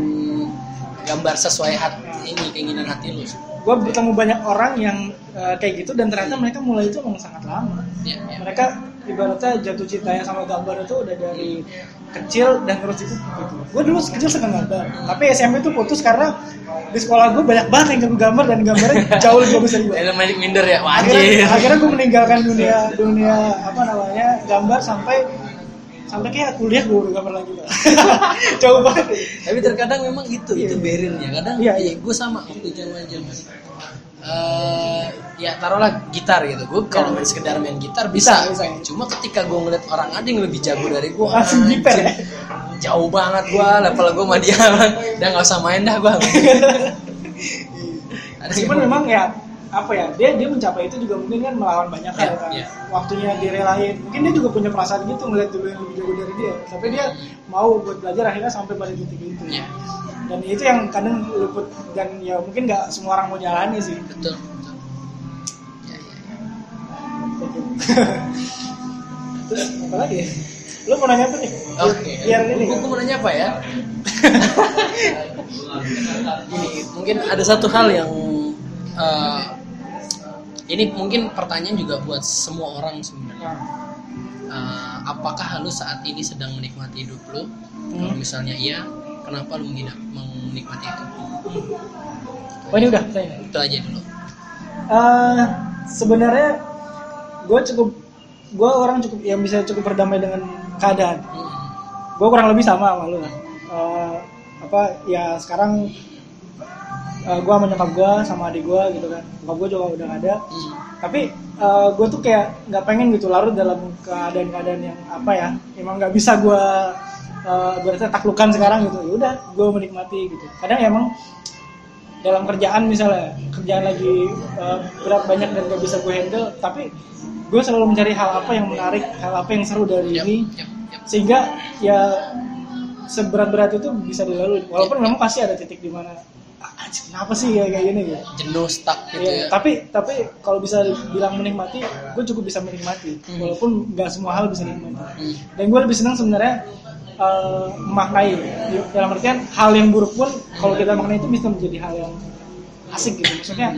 gambar sesuai hati ini keinginan hati lu. Gue bertemu banyak orang yang uh, kayak gitu dan ternyata mereka mulai itu emang sangat lama Ya, ya. mereka ibaratnya jatuh cintanya sama gambar itu udah dari kecil dan terus itu gitu. Gue dulu kecil suka gambar, tapi SMP itu putus karena di sekolah gue banyak banget yang jago gambar dan gambarnya jauh lebih bagus dari gue. Magic minder ya, Akhirnya, wajib. akhirnya gue meninggalkan dunia dunia apa namanya gambar sampai sampai kayak kuliah gue udah gambar lagi. Pak. jauh banget. Tapi terkadang memang itu, Iya. itu barriernya. Kadang Iya, iya, iya. gue sama waktu zaman zaman. Eh, ya taruhlah gitar gitu. Gue kalau main sekedar main gitar bisa. Bisa, bisa. Cuma ketika gue ngeliat orang ada yang lebih jago dari gue, Langsung gitar ya? jauh banget gue, level gue sama dia. Udah nggak usah main dah gue. Meskipun memang ya apa ya dia dia mencapai itu juga mungkin kan melawan banyak hal Iya, kan. iya. waktunya direlain. Mungkin dia juga punya perasaan gitu ngeliat dulu yang lebih jago dari dia. Tapi dia mau buat belajar akhirnya sampai pada titik itu. Iya. dan itu yang kadang luput dan ya mungkin nggak semua orang mau jalani sih. Betul betul. Ya, ya, ya. terus apa lagi ya? lu mau nanya apa nih? Oke. Biar ini. Gua mau nanya apa ya? Gini, mungkin ada satu hal yang eh, ini mungkin pertanyaan juga buat semua orang sebenarnya. Eh, apakah lu saat ini sedang menikmati hidup lu? Kalau Hmm. misalnya iya kenapa lu menikmati itu? Oh ini udah saya. Itu aja dulu. Eh, sebenarnya gue cukup gue orang cukup yang bisa cukup berdamai dengan keadaan. Hmm. gue kurang lebih sama sama lu. Eh, apa ya sekarang gue sama nyokap gue sama adik gue gitu kan. Nyokap gue juga udah ada. Hmm. tapi gue tuh kayak nggak pengen gitu larut dalam keadaan-keadaan yang apa ya emang nggak bisa gue uh, berarti taklukan sekarang gitu. Ya udah gue menikmati gitu. Kadang emang dalam kerjaan misalnya kerjaan lagi uh, berat banyak dan gak bisa gue handle tapi gue selalu mencari hal apa yang menarik hal apa yang seru dari Yap, ini. yap, yap. sehingga ya seberat-berat itu bisa dilalui. Walaupun memang pasti ada titik di mana "Ah, anjing, kenapa sih ya kayak gini gitu? Jenuh stuck gitu Iya, ya. tapi tapi kalau bisa bilang menikmati, gue cukup bisa menikmati, Hmm. walaupun nggak semua hal bisa dinikmati. Hmm. Dan gue lebih senang sebenarnya eh, memaknai. Dalam artian hal yang buruk pun kalau kita maknai itu bisa menjadi hal yang asik gitu. Maksudnya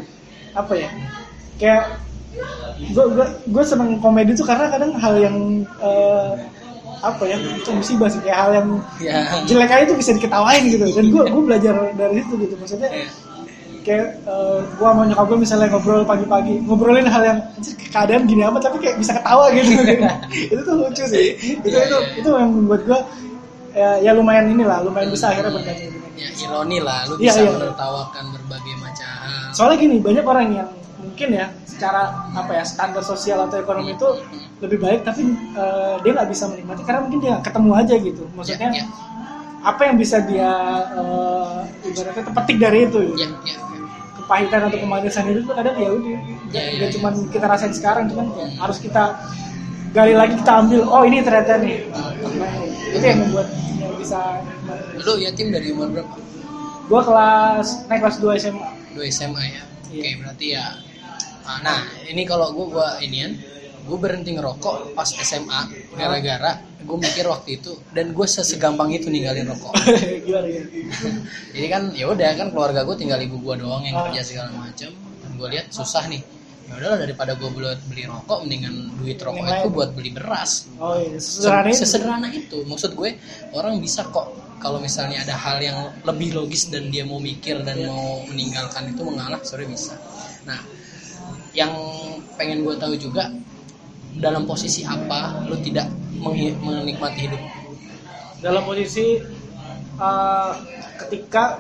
apa ya? Kayak gue gue gue seneng komedi tuh karena kadang hal yang eh, apa ya musibah sih kayak hal yang ya. jelek aja itu bisa diketawain gitu. Dan gue gue belajar dari situ gitu maksudnya kayak eh, gue mau nyokap gue misalnya ngobrol pagi-pagi ngobrolin hal yang "Anjir, keadaan gini apa tapi kayak bisa ketawa gitu. Itu tuh lucu sih. Itu itu itu yang membuat gue ya, ya lumayan inilah lumayan bisa akhirnya berkata dengan ya ironi lah lu Iya, bisa iya. menertawakan berbagai macam. Soalnya gini banyak orang yang mungkin ya secara apa ya standar sosial atau ekonomi itu lebih baik tapi eh, dia nggak bisa menikmati karena mungkin dia ketemu aja gitu maksudnya ya, ya, apa yang bisa dia eh, ibaratnya petik dari itu ya, gitu. ya, ya. kepahitan atau kemanisan itu tuh kadang ya udah Ya, ya, nggak ya. cuman kita rasain sekarang cuman kayak harus kita gali lagi kita ambil oh ini ternyata nih Nah, itu yang membuat yang bisa lu yatim dari umur berapa gua kelas naik kelas 2 SMA 2 SMA ya oke Iya. berarti ya nah ini kalau gue gua inian gue berhenti ngerokok pas SMA gara-gara gue mikir waktu itu dan gue segampang itu ninggalin rokok. Jadi kan ya udah kan keluarga gue tinggal ibu gue doang yang kerja segala macam dan gue lihat susah nih. Ya udahlah daripada gue beli beli rokok mendingan duit rokok itu buat beli beras. Oh iya sesederhana itu. sesederhana itu. Maksud gue orang bisa kok kalau misalnya ada hal yang lebih logis dan dia mau mikir dan mau meninggalkan itu mengalah sore bisa. Nah yang pengen gue tahu juga dalam posisi apa lu tidak menikmati hidup dalam posisi eh, ketika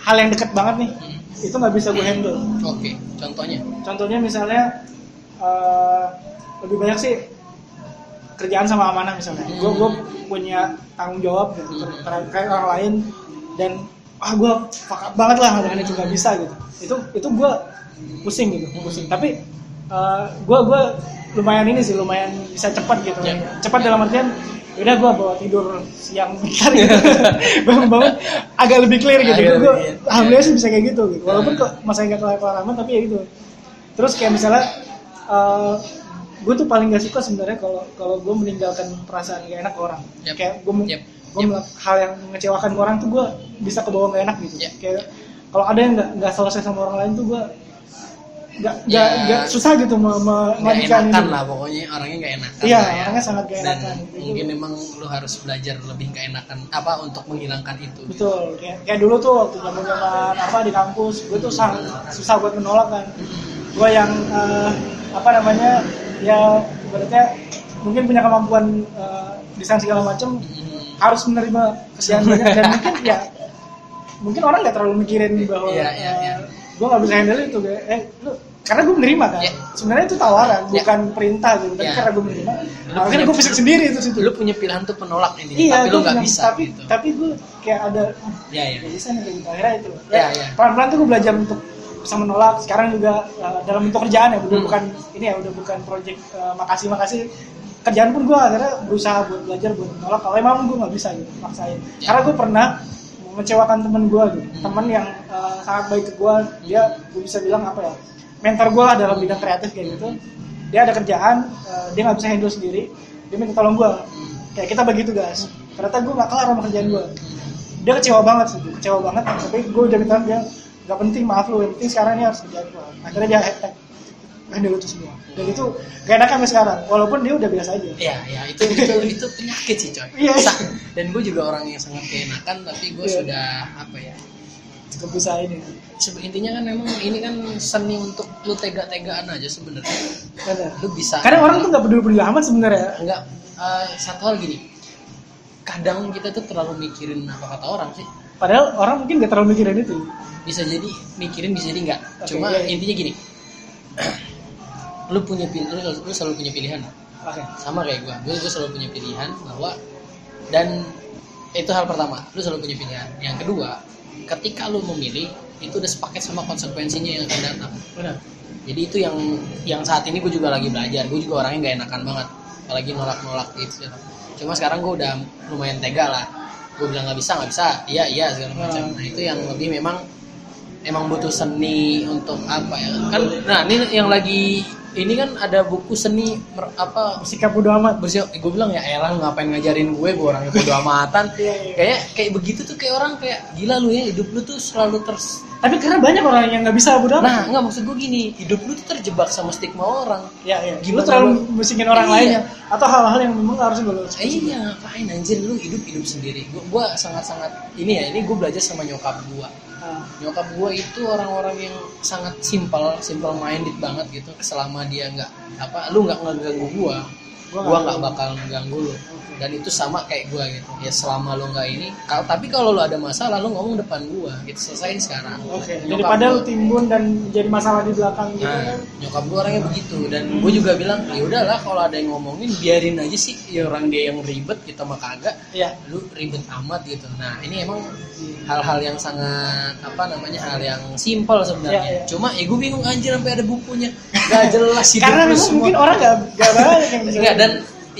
hal yang dekat banget nih Hmm. itu nggak bisa gue handle oke contohnya contohnya misalnya eh, lebih banyak sih kerjaan sama amanah misalnya Hmm. gue gue punya tanggung jawab gitu Hmm. ter- terkait orang lain dan ah gue up banget lah dengan itu nggak bisa gitu itu itu gue pusing gitu pusing tapi gue gue lumayan ini sih lumayan bisa cepat gitu Ya. cepat dalam artian udah gue bawa tidur siang bentar gitu bangun-bangun agak lebih clear gitu Agak gue lebih clear. alhamdulillah sih bisa kayak gitu gitu walaupun Ya. kok masih nggak kelar kelar amat tapi ya gitu terus kayak misalnya eh gue tuh paling gak suka sebenarnya kalau kalau gue meninggalkan perasaan gak enak ke orang Yap. kayak gue Yap. gue melak- hal yang mengecewakan ke orang tuh gue bisa kebawa gak enak gitu Yap. kayak kalau ada yang nggak selesai sama orang lain tuh gue nggak Ya. nggak susah gitu me, me, nggak menghentikan enakan itu. lah pokoknya orangnya nggak enakan Iya, ya. orangnya sangat dan enakan. Itu- mungkin memang lu harus belajar lebih nggak enakan apa untuk menghilangkan itu betul kayak, kayak dulu tuh waktu zaman zaman apa di kampus gue tuh sangat susah buat menolak kan gue yang eh, apa namanya ya ibaratnya mungkin punya kemampuan eh, desain segala macam Hmm. harus menerima kerjaan banyak dan mungkin ya mungkin orang nggak terlalu mikirin bahwa Iya, iya, iya. gue nggak bisa handle itu kayak eh lu karena gue menerima kan Iya. sebenarnya itu tawaran Iya. bukan perintah gitu tapi Iya. karena gue menerima Lu makanya punya- gue fisik sendiri itu situ lu punya pilihan untuk menolak ini iya tapi lu nggak bisa tapi gitu tapi gue kayak ada ya ya ya bisa nih gitu akhirnya itu Iya, iya. pelan pelan tuh gue belajar untuk bisa menolak sekarang juga uh, dalam bentuk kerjaan ya udah Hmm. bukan ini ya udah bukan project uh, makasih makasih kerjaan pun gue akhirnya berusaha buat belajar buat menolak kalau emang gue nggak bisa gitu maksain Ya. karena gue pernah mengecewakan temen gue gitu temen yang uh, sangat baik ke gue dia gue bisa bilang apa ya mentor gue lah dalam bidang kreatif kayak gitu dia ada kerjaan uh, dia nggak bisa handle sendiri dia minta tolong gue kayak kita bagi tugas ternyata gue nggak kelar sama kerjaan gue dia kecewa banget sih kecewa banget. Tapi gue udah minta dia nggak penting maaf lu yang penting sekarang ini harus kerjaan gue akhirnya dia hashtag handle itu semua. Dan itu gak enak sampai sekarang walaupun dia udah biasa aja. Ya ya itu itu itu penyakit sih coy. Iya. Dan gue juga orang yang sangat keenakan tapi gue Iya. sudah apa ya ini. Sebe- intinya kan memang ini kan seni untuk lu tega-tegaan aja sebenarnya. Benar. lu bisa kadang orang tuh nggak peduli peduli amat sebenarnya. Enggak eh, satu hal gini. Kadang kita tuh terlalu mikirin apa kata orang sih. Padahal orang mungkin gak terlalu mikirin itu. Bisa jadi mikirin bisa jadi enggak Oke, cuma iya, iya. intinya gini. Lu punya pilihan lu, lu selalu punya pilihan. Oke. Sama kayak gua. Gua, gua selalu punya pilihan bahwa dan itu hal pertama. Lu selalu punya pilihan. Yang kedua ketika lu memilih itu udah sepaket sama konsekuensinya yang akan datang. Benar. Jadi itu yang yang saat ini gue juga lagi belajar. Gue juga orangnya nggak enakan banget. Apalagi nolak-nolak gitu. Cuma sekarang gue udah lumayan tega lah. Gue bilang nggak bisa nggak bisa. Iya iya segala macam. Nah itu yang lebih memang emang butuh seni untuk apa ya? Kan nah ini yang lagi ini kan ada buku seni mer- apa? Sikap bodo amat. Bersih gue bilang ya elah lu ngapain ngajarin gue? Gue orangnya bodo amatan. Iya, iya. kayak kayak begitu tuh kayak orang kayak gila lu ya hidup lu tuh selalu ters tapi karena banyak orang yang nggak bisa bodo amat. Nah nggak maksud gue gini hidup lu tuh terjebak sama stigma orang. Ya ya lu Gimana terlalu lu- musingin orang Iya. lainnya. Atau hal-hal yang memang harus gue Eh, iya ngapain anjir lu hidup hidup sendiri. Gue sangat sangat ini ya ini gue belajar sama nyokap gue Nyokap gue itu orang-orang yang sangat simple simple minded banget gitu. Selama dia nggak apa lu nggak ngeganggu gue gue nggak bakal ngeganggu lu dan itu sama kayak gue gitu. Ya selama lu nggak ini kalau tapi kalau lu ada masalah lu ngomong depan gue gitu selesain sekarang. Oke Nyokap daripada gua- lu timbun dan jadi masalah di belakang gitu. Nah, kan nyokap gue orangnya begitu. Dan gue juga bilang ya udahlah kalau ada yang ngomongin biarin aja sih. Ya orang dia yang ribet kita mah kagak. Ya lu ribet amat gitu. Nah ini emang hal-hal yang sangat apa namanya hal yang simpel sebenarnya. Ya, ya. cuma ya gue bingung anjir sampai ada bukunya. Gak jelas hidup karena memang semua. mungkin orang nggak nggak banyak yang bisa Enggak, dan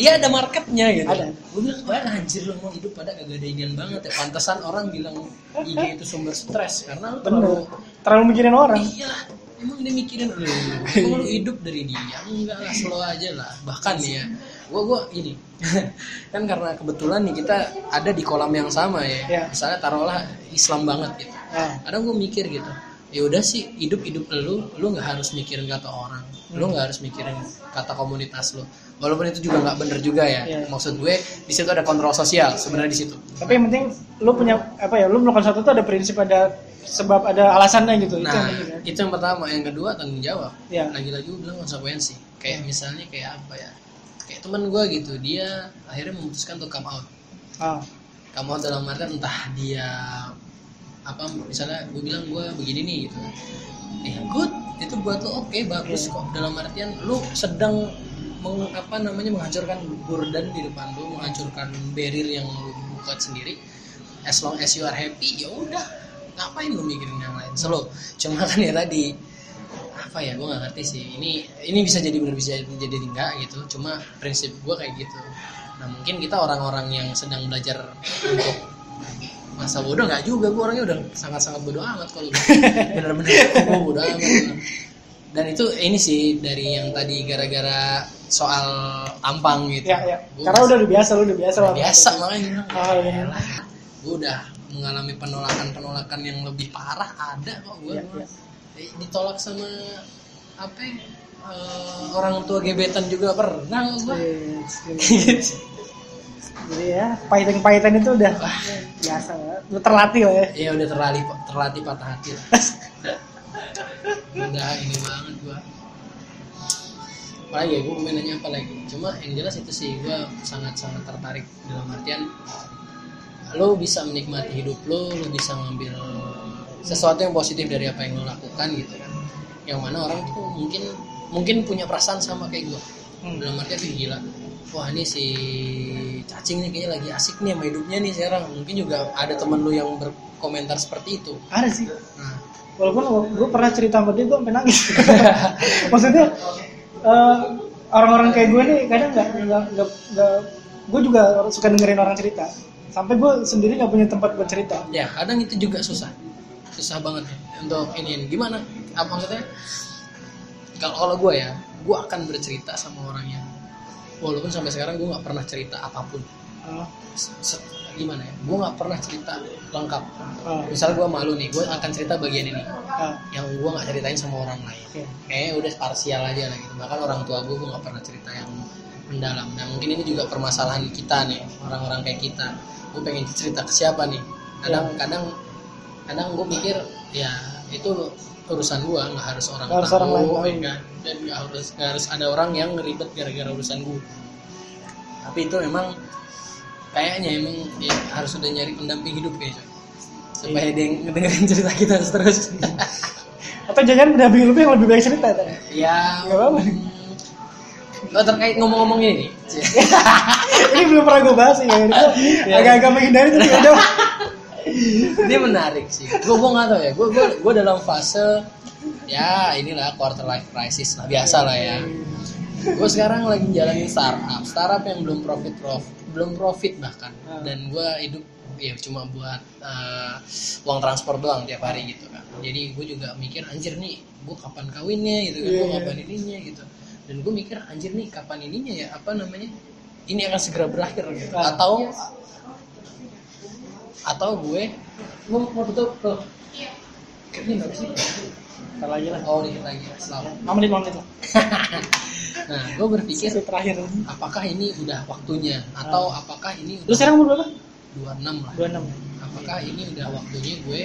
iya ada marketnya gitu. Ada. gue bilang wah anjir lu mau hidup pada gak ada inian banget ya. Pantesan orang bilang IG itu sumber stres karena lu terlalu bener. terlalu mikirin orang. Iya emang dia mikirin lu emang lu hidup dari dia? Enggak lah slow aja lah. Bahkan nih ya gua gua ini kan karena kebetulan nih kita ada di kolam yang sama ya. Iya. misalnya taruhlah Islam banget gitu. Nah, kadang gue mikir gitu ya udah sih hidup hidup lu lu nggak harus mikirin kata orang lu nggak harus mikirin kata komunitas lu walaupun itu juga nggak bener juga ya Iya. maksud gue di situ ada kontrol sosial sebenarnya di situ tapi yang penting lu punya apa ya lu melakukan sesuatu tuh ada prinsip ada sebab ada alasannya gitu itu yang Nah, penting kan itu yang pertama. Yang kedua tanggung jawab. Iya. Lagi-lagi gue bilang konsekuensi. Kayak misalnya kayak apa ya? Kayak teman gue gitu, dia akhirnya memutuskan untuk come out. ah, Come out dalam artian entah dia apa misalnya gue bilang gue begini nih gitu. Eh good, itu buat lo oke bagus Iya. kok. Dalam artian lu sedang meng, apa namanya menghancurkan burden di depan lu, menghancurkan barrier yang lu buat sendiri. As long as you are happy, ya udah. Ngapain lu mikirin yang lain? Selalu cuma kan ya tadi apa ya gue nggak ngerti sih. Ini ini bisa jadi benar bisa jadi enggak gitu. Cuma prinsip gue kayak gitu. Nah mungkin kita orang-orang yang sedang belajar untuk masa bodoh nggak juga. Gue orangnya udah sangat-sangat bodoh amat kalau bener-bener gue bodoh amat. Dan itu ini sih dari yang tadi gara-gara soal tampang gitu. Ya ya. Gua karena udah biasa lu udah biasa udah biasa makanya. Ah, iya. gue udah mengalami penolakan-penolakan yang lebih parah ada kok gue Iya, iya. ditolak sama apa ya, eh, orang tua gebetan juga pernah gue jadi ya pahitan-pahitan itu udah biasa. Lu terlatih lah ya. Ya udah terlatih terlatih patah hati lah. udah ini banget gue apalagi ya gue mau nanya apa lagi? Cuma yang jelas itu sih gue sangat-sangat tertarik dalam artian lo bisa menikmati hidup lo lo bisa ngambil sesuatu yang positif dari apa yang lo lakukan gitu kan. Yang mana orang tuh mungkin mungkin punya perasaan sama kayak gue Hmm. dalam artian tuh gila wah ini si cacing nih kayaknya lagi asik nih sama hidupnya nih sekarang. Mungkin juga ada temen lu yang berkomentar seperti itu. Ada sih. Nah walaupun gue pernah cerita sama dia gue sampai nangis. Maksudnya eh, orang-orang kayak gue nih kadang nggak nggak nggak gue juga suka dengerin orang cerita. Sampai gue sendiri nggak punya tempat buat cerita. Ya kadang itu juga susah. Susah banget ya untuk ini gimana? Apa maksudnya kalau kalau gue ya gue akan bercerita sama orangnya walaupun sampai sekarang gue nggak pernah cerita apa pun Se- se- gimana ya? Gue nggak pernah cerita lengkap. Ah, misal gue malu nih gue akan cerita bagian ini. Ah, yang gue nggak ceritain sama orang lain. Oke. kayaknya udah parsial aja lah gitu. Bahkan orang tua gue gue nggak pernah cerita yang mendalam. Nah mungkin ini juga permasalahan kita nih orang-orang kayak kita. Gue pengen cerita ke siapa nih? Kadang Ya. kadang kadang gue mikir ya itu urusan gue nggak harus orang Nggak harus tahu orang lain tahu. ya kan? dan nggak harus nggak harus ada orang yang ribet gara-gara urusan gue tapi itu memang kayaknya emang ya, harus udah nyari pendamping hidup kayaknya supaya Iya. dia ngedengerin cerita kita terus. Atau jangan pendamping lu yang lebih baik cerita tadi ya Nggak apa-apa. oh, terkait ngomong-ngomong ini. Ini belum pernah gue bahas ya. Iya. agak-agak menghindari tapi ya udah. Ini menarik sih. Gue gue nggak tahu ya. Gue gue gue dalam fase ya inilah quarter life crisis lah biasa lah ya. Gue sekarang lagi jalanin startup. Startup yang belum profit prof belum profit bahkan. Ah. dan gue hidup ya cuma buat eh, uang transport doang tiap hari gitu kan. Jadi gue juga mikir anjir nih gue kapan kawinnya? Gitu kan. Iya, gue iya. kapan ininya gitu. Dan gue mikir anjir nih kapan ininya ya? Apa namanya? Ini akan segera berakhir. Gitu. Ah. atau atau gue mau mau tutup? Tuh. Ini nggak sih Ntar lagi lah. Oh dikit lagi. Selamat. 5 menit 5 menit lah nah gue berpikir terakhir apakah ini udah waktunya? Atau apakah ini lu sekarang umur berapa? 26 lah. 26 apakah ini udah waktunya gue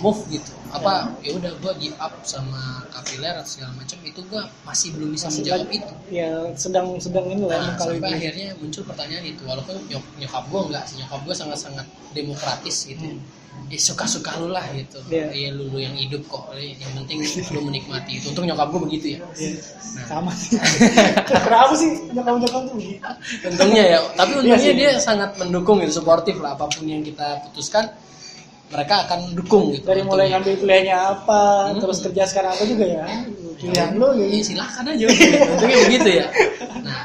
move gitu? Apa ya. udah gue give up sama kapiler atau segala macam itu gue masih belum bisa Masih menjawab itu. ya sedang sedang ini lah nah, kalau sampai ini. akhirnya muncul pertanyaan itu. Walaupun nyok nyokap gue enggak sih. Nyokap gue sangat sangat demokratis gitu ya suka suka lu lah gitu. Iya. ya lu lu yang hidup kok. Yang penting lu menikmati itu. Untuk nyokap gue begitu ya. Iya. sama sih. Kenapa sih nyokap nyokap tuh begitu? Untungnya ya tapi untungnya Iya sih. dia sangat mendukung gitu suportif lah. Apa pun yang kita putuskan mereka akan dukung gitu. Dari mulai untungnya. ngambil pilihannya apa Hmm. terus kerja sekarang apa juga ya? Pilihan lu Iya gitu silahkan aja. Gitu. untungnya begitu ya. Nah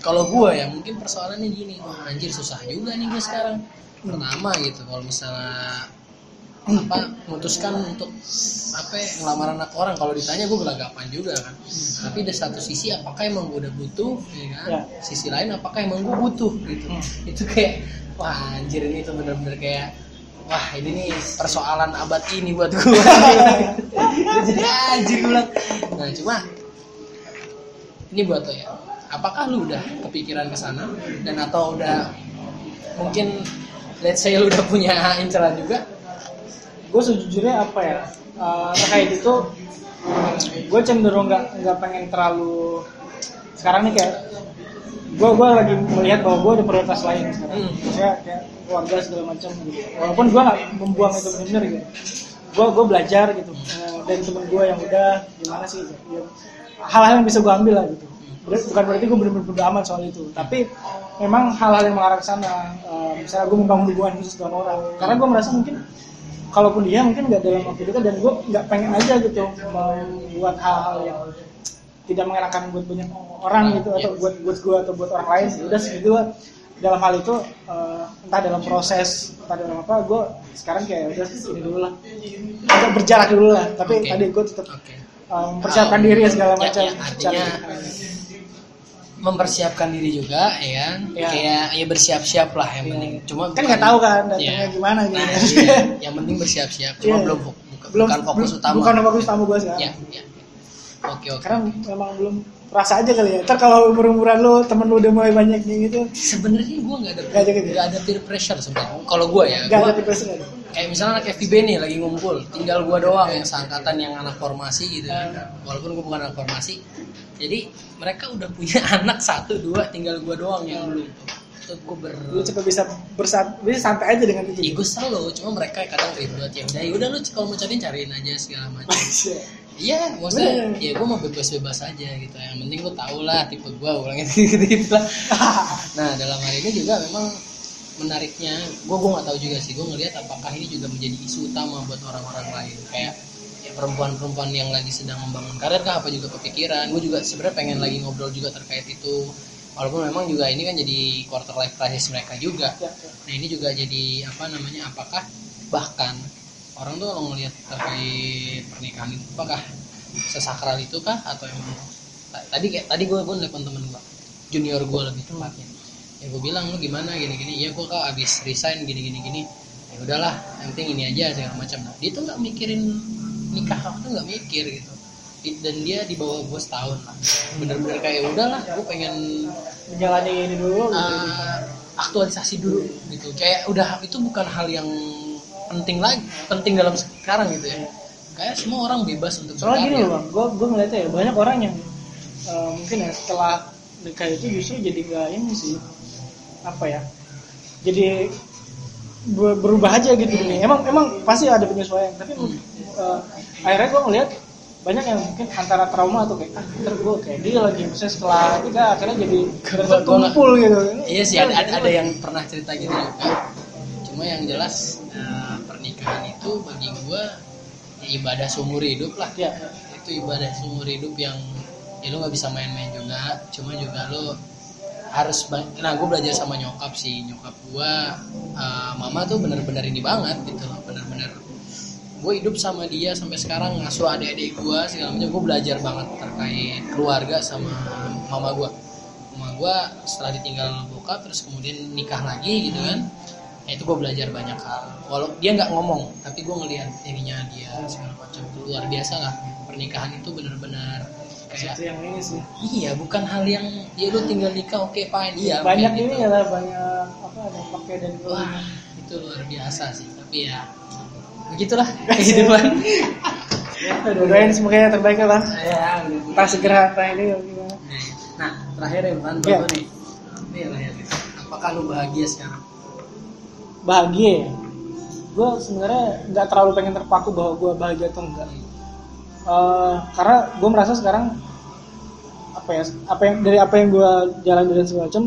kalau gue ya mungkin persoalannya gini. Wah anjir susah juga nih gue sekarang pertama gitu kalau misalnya apa memutuskan untuk apa ya, ngelamar anak orang. Kalau ditanya gue gelagapan juga kan? Tapi di satu sisi apakah emang gue udah butuh ya kan? Ya. sisi lain apakah emang gue butuh gitu. Itu kayak wah anjir ini tuh bener-bener kayak wah ini nih persoalan abad ini buat gue jadi anjir gue bilang nah cuma ini buat lo ya. Apakah lu udah kepikiran ke sana? Dan atau udah mungkin let's say lu udah punya inceran juga. Gue sejujurnya apa ya? Eh, terkait itu gue cenderung nggak nggak pengen terlalu sekarang nih kayak gue gue lagi melihat bahwa gue ada prioritas lain sekarang. Hmm. maksudnya kayak keluarga segala macam gitu. Walaupun gue nggak membuang itu benar gitu. Gue gue belajar gitu. Eh, dari temen gue yang udah gimana sih gitu. Hal-hal yang bisa gue ambil lah gitu bukan berarti gue bener-bener bodo amat soal itu. Tapi memang hal-hal yang mengarah ke sana. Eh, misalnya gue membangun hubungan khusus dengan orang. Karena gue merasa mungkin kalaupun dia mungkin nggak dalam waktu dekat dan gue nggak pengen aja gitu membuat hal-hal yang tidak mengenakan buat banyak orang gitu atau buat buat gue atau buat orang lain udah segitu lah. dalam hal itu eh, entah dalam proses entah dalam apa gue sekarang kayak udah ini dulu lah. Agak berjarak dulu lah. Tapi Oke. tadi gue tetap oke. eh, mempersiapkan diri segala Ya, macam. ya, artinya mempersiapkan diri juga ya kan Ya. kayak ya bersiap-siap lah yang Iya. penting cuma kan nggak tahu kan Iya. datangnya gimana gitu nah, iya. yang penting bersiap-siap cuma Iya. belum buka- belum bukan fokus belum- utama bukan fokus utama gue sekarang ya, ya. oke oke karena memang belum rasa aja kali ya ntar kalau umur umuran lu temen lu udah mulai banyak nih gitu sebenarnya gue nggak ada Nggak ada gitu? nggak ada peer pressure sebenarnya kalau gue ya nggak gua- ada tipe nggak ada kayak misalnya anak FIB nih lagi ngumpul tinggal gua doang yang seangkatan yang anak formasi gitu kan. walaupun gua bukan anak formasi jadi mereka udah punya anak satu dua tinggal gua doang yang belum. Tuh gua ber lu cepet bisa bersat bisa santai aja dengan itu Ya, gue selalu cuma mereka kadang ribet. Ya udah ya udah lu kalau mau cari cariin aja segala macam. Iya. Maksudnya Bener. ya gue mau bebas bebas aja gitu. Yang penting lu tau lah tipe gue ulang gitu gitu lah. Nah dalam hal ini juga memang menariknya gue gue nggak tahu juga sih gue ngelihat apakah ini juga menjadi isu utama buat orang-orang lain. Kayak ya, perempuan-perempuan yang lagi sedang membangun karir kah apa juga kepikiran? Gue juga sebenarnya pengen lagi ngobrol juga terkait itu. Walaupun memang juga ini kan jadi quarter life crisis mereka juga. Ya, ya. Nah ini juga jadi apa namanya? Apakah bahkan orang tuh kalau ngelihat terkait pernikahan itu apakah sesakral itu kah atau emang ta- tadi kayak tadi gue gue nelfon temen gue junior gue lebih tepatnya. Ya gue bilang lu gimana? Gini gini ya gue kak abis resign gini gini gini ya udahlah yang penting ini aja segala macam. Nah dia tuh nggak mikirin nikah apa tuh nggak mikir gitu. Dan dia di bawah gue setahun lah bener-bener kayak "Ya udahlah gue pengen menjalani ini dulu gitu. uh, aktualisasi dulu gitu. Kayak udah itu bukan hal yang penting lagi penting dalam sekarang gitu ya. Kayak semua orang bebas untuk soalnya gini loh bang gue gue ngeliatnya ya banyak orang yang eh, mungkin ya setelah nikah itu justru jadi nggak ini sih apa ya jadi berubah aja gitu nih emang emang pasti ada penyesuaian tapi eh, akhirnya gue ngeliat banyak yang mungkin antara trauma atau kayak ah ntar gue kayak dia lagi misalnya setelah nikah akhirnya jadi kumpul gitu. Iya sih ada, ada, ada yang pernah cerita gitu juga cuma yang jelas uh, pernikahan itu bagi gua ya ibadah seumur hidup lah. Ya itu ibadah seumur hidup yang ya lu nggak bisa main-main juga cuma juga lu harus nah gue belajar sama nyokap sih. Nyokap gua uh, mama tuh bener-bener ini banget gitu loh bener-bener. Gue hidup sama dia sampai sekarang ngasuh adik-adik gue segala macam. Gue belajar banget terkait keluarga sama mama gue mama gue setelah ditinggal bokap terus kemudian nikah lagi gitu kan. Ya itu gue belajar banyak hal. Walau dia nggak ngomong tapi gue ngelihat ininya dia segala macam. Luar biasa lah. Pernikahan itu benar-benar kayak itu yang ini sih. Iya bukan hal yang ya lu tinggal nikah oke fine. Iya banyak kayak ini gitu. ya lah banyak apa ada pakai dan wah itu luar biasa sih tapi ya begitulah kehidupan. Doain semoga yang terbaik lah. Ya pas segera tanya ini gimana? Nah terakhir ya Bang. Bang nih. Ini terakhir nih. apakah lu bahagia sekarang? Bahagia ya? Gue sebenarnya nggak terlalu pengen terpaku bahwa gue bahagia atau enggak. Eh, karena gue merasa sekarang apa ya apa yang dari apa yang gue jalan dan segala macam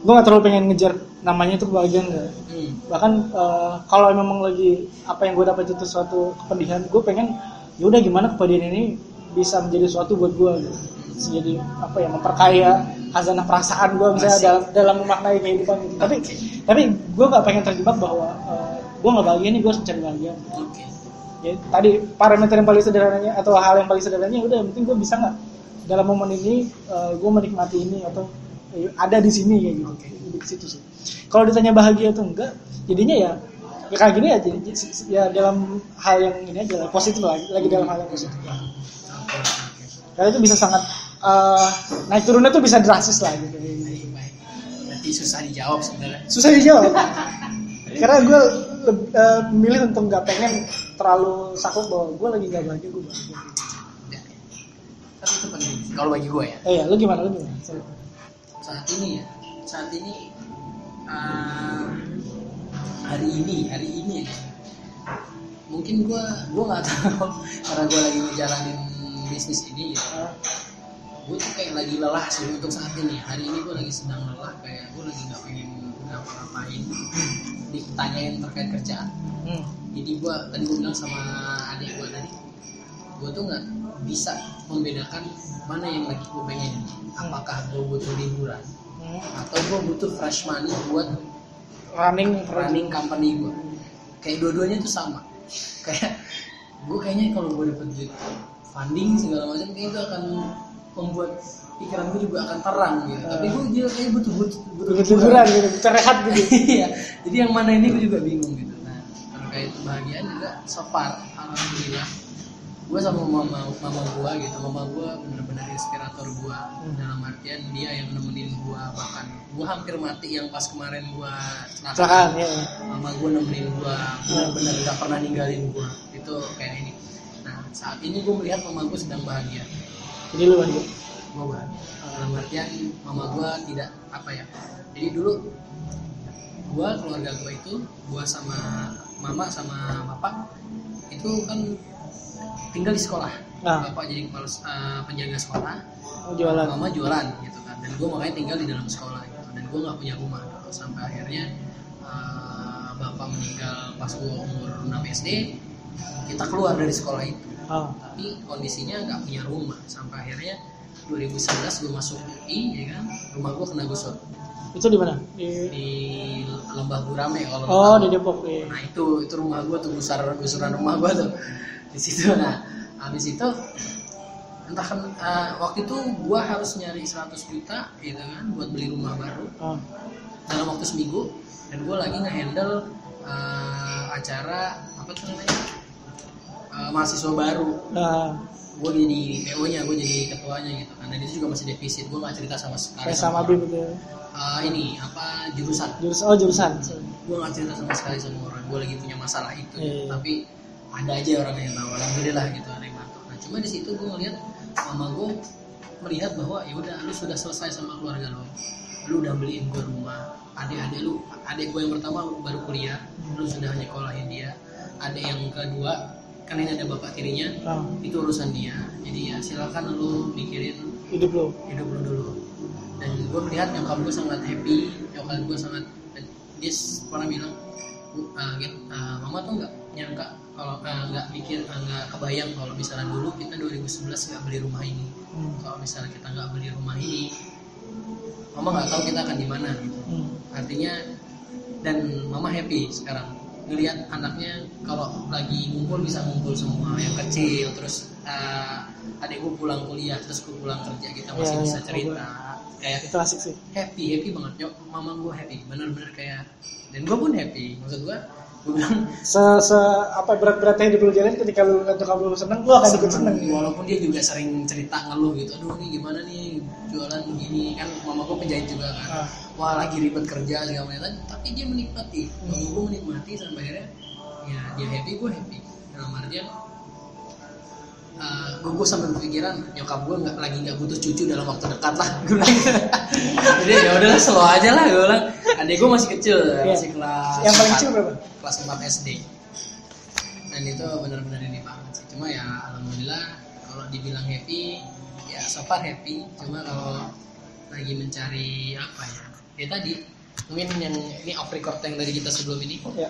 gue nggak terlalu pengen ngejar namanya itu kebahagiaan enggak hmm. bahkan eh, kalau memang lagi apa yang gue dapat itu suatu kepedihan gue pengen ya udah gimana kepedihan ini bisa menjadi suatu buat gue gitu. Bisa jadi apa ya memperkaya khazanah perasaan gue misalnya Asik. dalam dalam memaknai kehidupan gitu. tapi tapi gue nggak pengen terjebak bahwa eh, gue nggak bahagia nih gue harus mencari bahagia oke ya tadi parameter yang paling sederhananya atau hal yang paling sederhananya udah yang penting gue bisa nggak dalam momen ini gue menikmati ini atau eh, ada di sini kayak gitu. Oke. di situ sih. Kalau ditanya bahagia atau enggak jadinya ya ya kayak gini aja. Ya dalam hal yang ini aja lah, positif lagi lagi dalam hal yang positif. Oke karena itu bisa sangat eh, naik turunnya tuh bisa drastis lah gitu. Berarti susah dijawab sebenarnya. Susah dijawab. Karena gue eh, memilih untuk nggak pengen terlalu saklek bahwa gue lagi nggak bahagia gue bahagia. Ya. Tapi itu penting kalau bagi gue ya. Eh ya lu gimana lu gimana? Sorry. saat ini ya saat ini uh, hari ini hari ini ya. Mungkin gue gue nggak tahu karena gue lagi ngejalanin bisnis ini ya. Gue tuh kayak lagi lelah sih untuk saat ini. Hari ini gue lagi sedang lelah kayak gue lagi nggak pengen ngapa-ngapain. Ditanyain terkait kerjaan. Hmm. jadi gue tadi gue bilang sama adik gue tadi gue tuh nggak bisa membedakan mana yang lagi gue pengen. Apakah gue butuh liburan Hmm. atau gue butuh fresh money buat running. running company gue kayak dua-duanya tuh sama. Kayak gue kayaknya kalau gue dapet duit funding segala macam kayaknya itu akan membuat pikiran gue juga akan terang gitu. Tapi gue juga kayak butuh butuh butuh butuh liburan. gitu bisa rehat gitu. Iya. Jadi yang mana ini gue juga bingung gitu. Nah terkait kebahagiaan juga so far alhamdulillah gue sama mama mama gue gitu. Mama gue bener-bener inspirator gue dalam artian dia yang nemenin gue bahkan gue hampir mati yang pas kemarin gue kecelakaan ya mama gue nemenin gue bener-bener gak pernah ninggalin gue itu kayak ini. Nah saat ini gue melihat mama gue sedang bahagia. Jadi lu bahagia? Gue bahagia. Dalam artian mama gue tidak apa ya jadi dulu gue keluarga gue itu gue sama mama sama bapak itu kan tinggal di sekolah. Nah. bapak jadi kepala eh, penjaga sekolah. Mau jualan. Mama jualan gitu kan. Dan gue makanya tinggal di dalam sekolah gitu. Dan gue nggak punya rumah gitu. sampai akhirnya eh, bapak meninggal pas gue umur 6 SD kita keluar dari sekolah itu. Ah. Tapi kondisinya nggak punya rumah. Sampai akhirnya 2011 gue masuk UI ya kan. Rumah gue kena gusur. Itu di mana? Di di Lembah Gurame kalau oh tahu. di Depok ya nah itu itu rumah gue tuh gusar gusuran rumah gue tuh di situ nah habis itu entah eh, waktu itu gue harus nyari 100 juta gitu kan buat beli rumah baru. Ah dalam waktu seminggu dan gue lagi ngehandle eh, acara apa tuh namanya Eh, mahasiswa baru. Nah gue jadi PO nya gue jadi ketuanya gitu kan. Dan itu juga masih defisit gue nggak cerita sama sekali kayak sama. Bim gitu. Eh, ini apa jurusan. Jurusan oh jurusan. Gue nggak cerita sama sekali sama orang. Gue lagi punya masalah itu. Iya, iya. tapi ada aja orang yang tahu alhamdulillah gitu ada yang bantu nah cuma di situ gue ngeliat mama gue melihat bahwa ya udah lu sudah selesai sama keluarga lo lu udah beliin gue rumah. Adik-adik lu adik gue yang pertama baru kuliah. Lu sudah nyekolahin dia. Adik yang kedua kan ini ada bapak tirinya ah. itu urusan dia. Jadi ya silakan lu mikirin hidup lo hidup lu dulu. Dan gue melihat nyokap gue sangat happy nyokap gue sangat dia pernah bilang "Bu, uh, uh, mama tuh nggak nyangka kalau uh, nggak mikir uh, nggak kebayang kalau misalnya dulu kita 2011 nggak beli rumah ini. Hmm. kalau misalnya kita nggak beli rumah ini mama nggak tahu kita akan di mana gitu. Hmm. artinya dan mama happy sekarang. Ngelihat anaknya kalau lagi ngumpul bisa ngumpul semua yang kecil terus eh, adik gue pulang kuliah terus gue pulang kerja kita masih Iya, bisa iya. cerita. Kayak itu asik sih. happy happy banget. Yuk mama gue happy. Bener-bener kayak dan gue pun happy. Maksud gue gue se, se apa berat-beratnya hidup lu jalan ketika lu nyokap lu seneng lu akan ikut seneng. Walaupun dia juga sering cerita ngeluh gitu aduh nih gimana nih jualan begini. Kan mama gue penjahit juga kan. Ah. wah lagi ribet kerja segala macam. Tapi dia menikmati. Mama gue menikmati sampai akhirnya ya dia happy gue happy. Dalam artian uh, gue, gue sampai berpikiran nyokap gue nggak lagi nggak butuh cucu dalam waktu dekat lah gue bilang. Jadi ya udahlah slow aja lah gue bilang. Adik gue masih kecil Iya. masih kelas yang paling 4 kecil berapa? kelas 4 SD dan itu benar-benar ini banget sih. Cuma ya alhamdulillah kalau dibilang happy ya so far happy. Cuma kalau lagi mencari apa ya ya tadi mungkin yang ini off record yang dari kita sebelum ini. Ya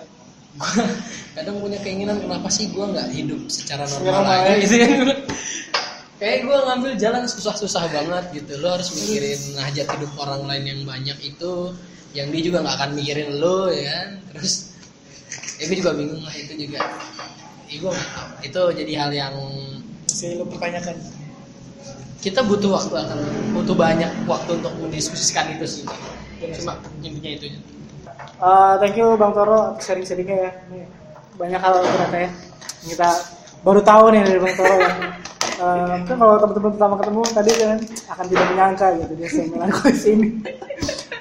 kadang punya keinginan kenapa sih gua nggak hidup secara normal aja gitu kan kayak gua ngambil jalan susah-susah banget gitu. Lo harus mikirin hajat hidup orang lain yang banyak itu yang dia juga nggak akan mikirin lo ya kan? Terus ya gue juga bingung lah itu juga. Ya, gue itu jadi hal yang masih lu pertanyakan? Kita butuh waktu akan butuh banyak waktu untuk mendiskusikan itu sih. Cuma intinya itu Uh, thank you Bang Toro sharing-sharingnya ya. Banyak hal ternyata ya. Kita baru tahu nih dari Bang Toro yang uh, kan kalau teman-teman pertama ketemu tadi kan akan tidak menyangka gitu dia bisa melakukan ini.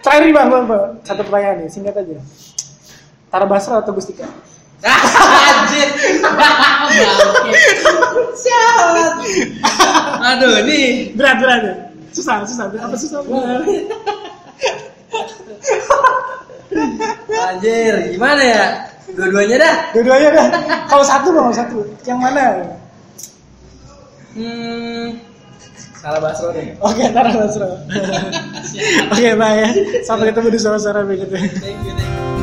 Terakhir nih Bang, Bang, Bang. satu pertanyaan nih, singkat aja. Tara Basro atau Gustika? Anjir. Sialan. Aduh, ini Berat, berat ya. Susah, susah. Apa susah? Anjir, gimana ya? Dua-duanya dah. Dua-duanya dah. Kalau satu Bang, satu. Yang mana? Hmm. Salah Basro deh. Oke, Tara Basro. Oke, bye ya. Sampai ketemu di suara-suara berikutnya. Thank you, thank you.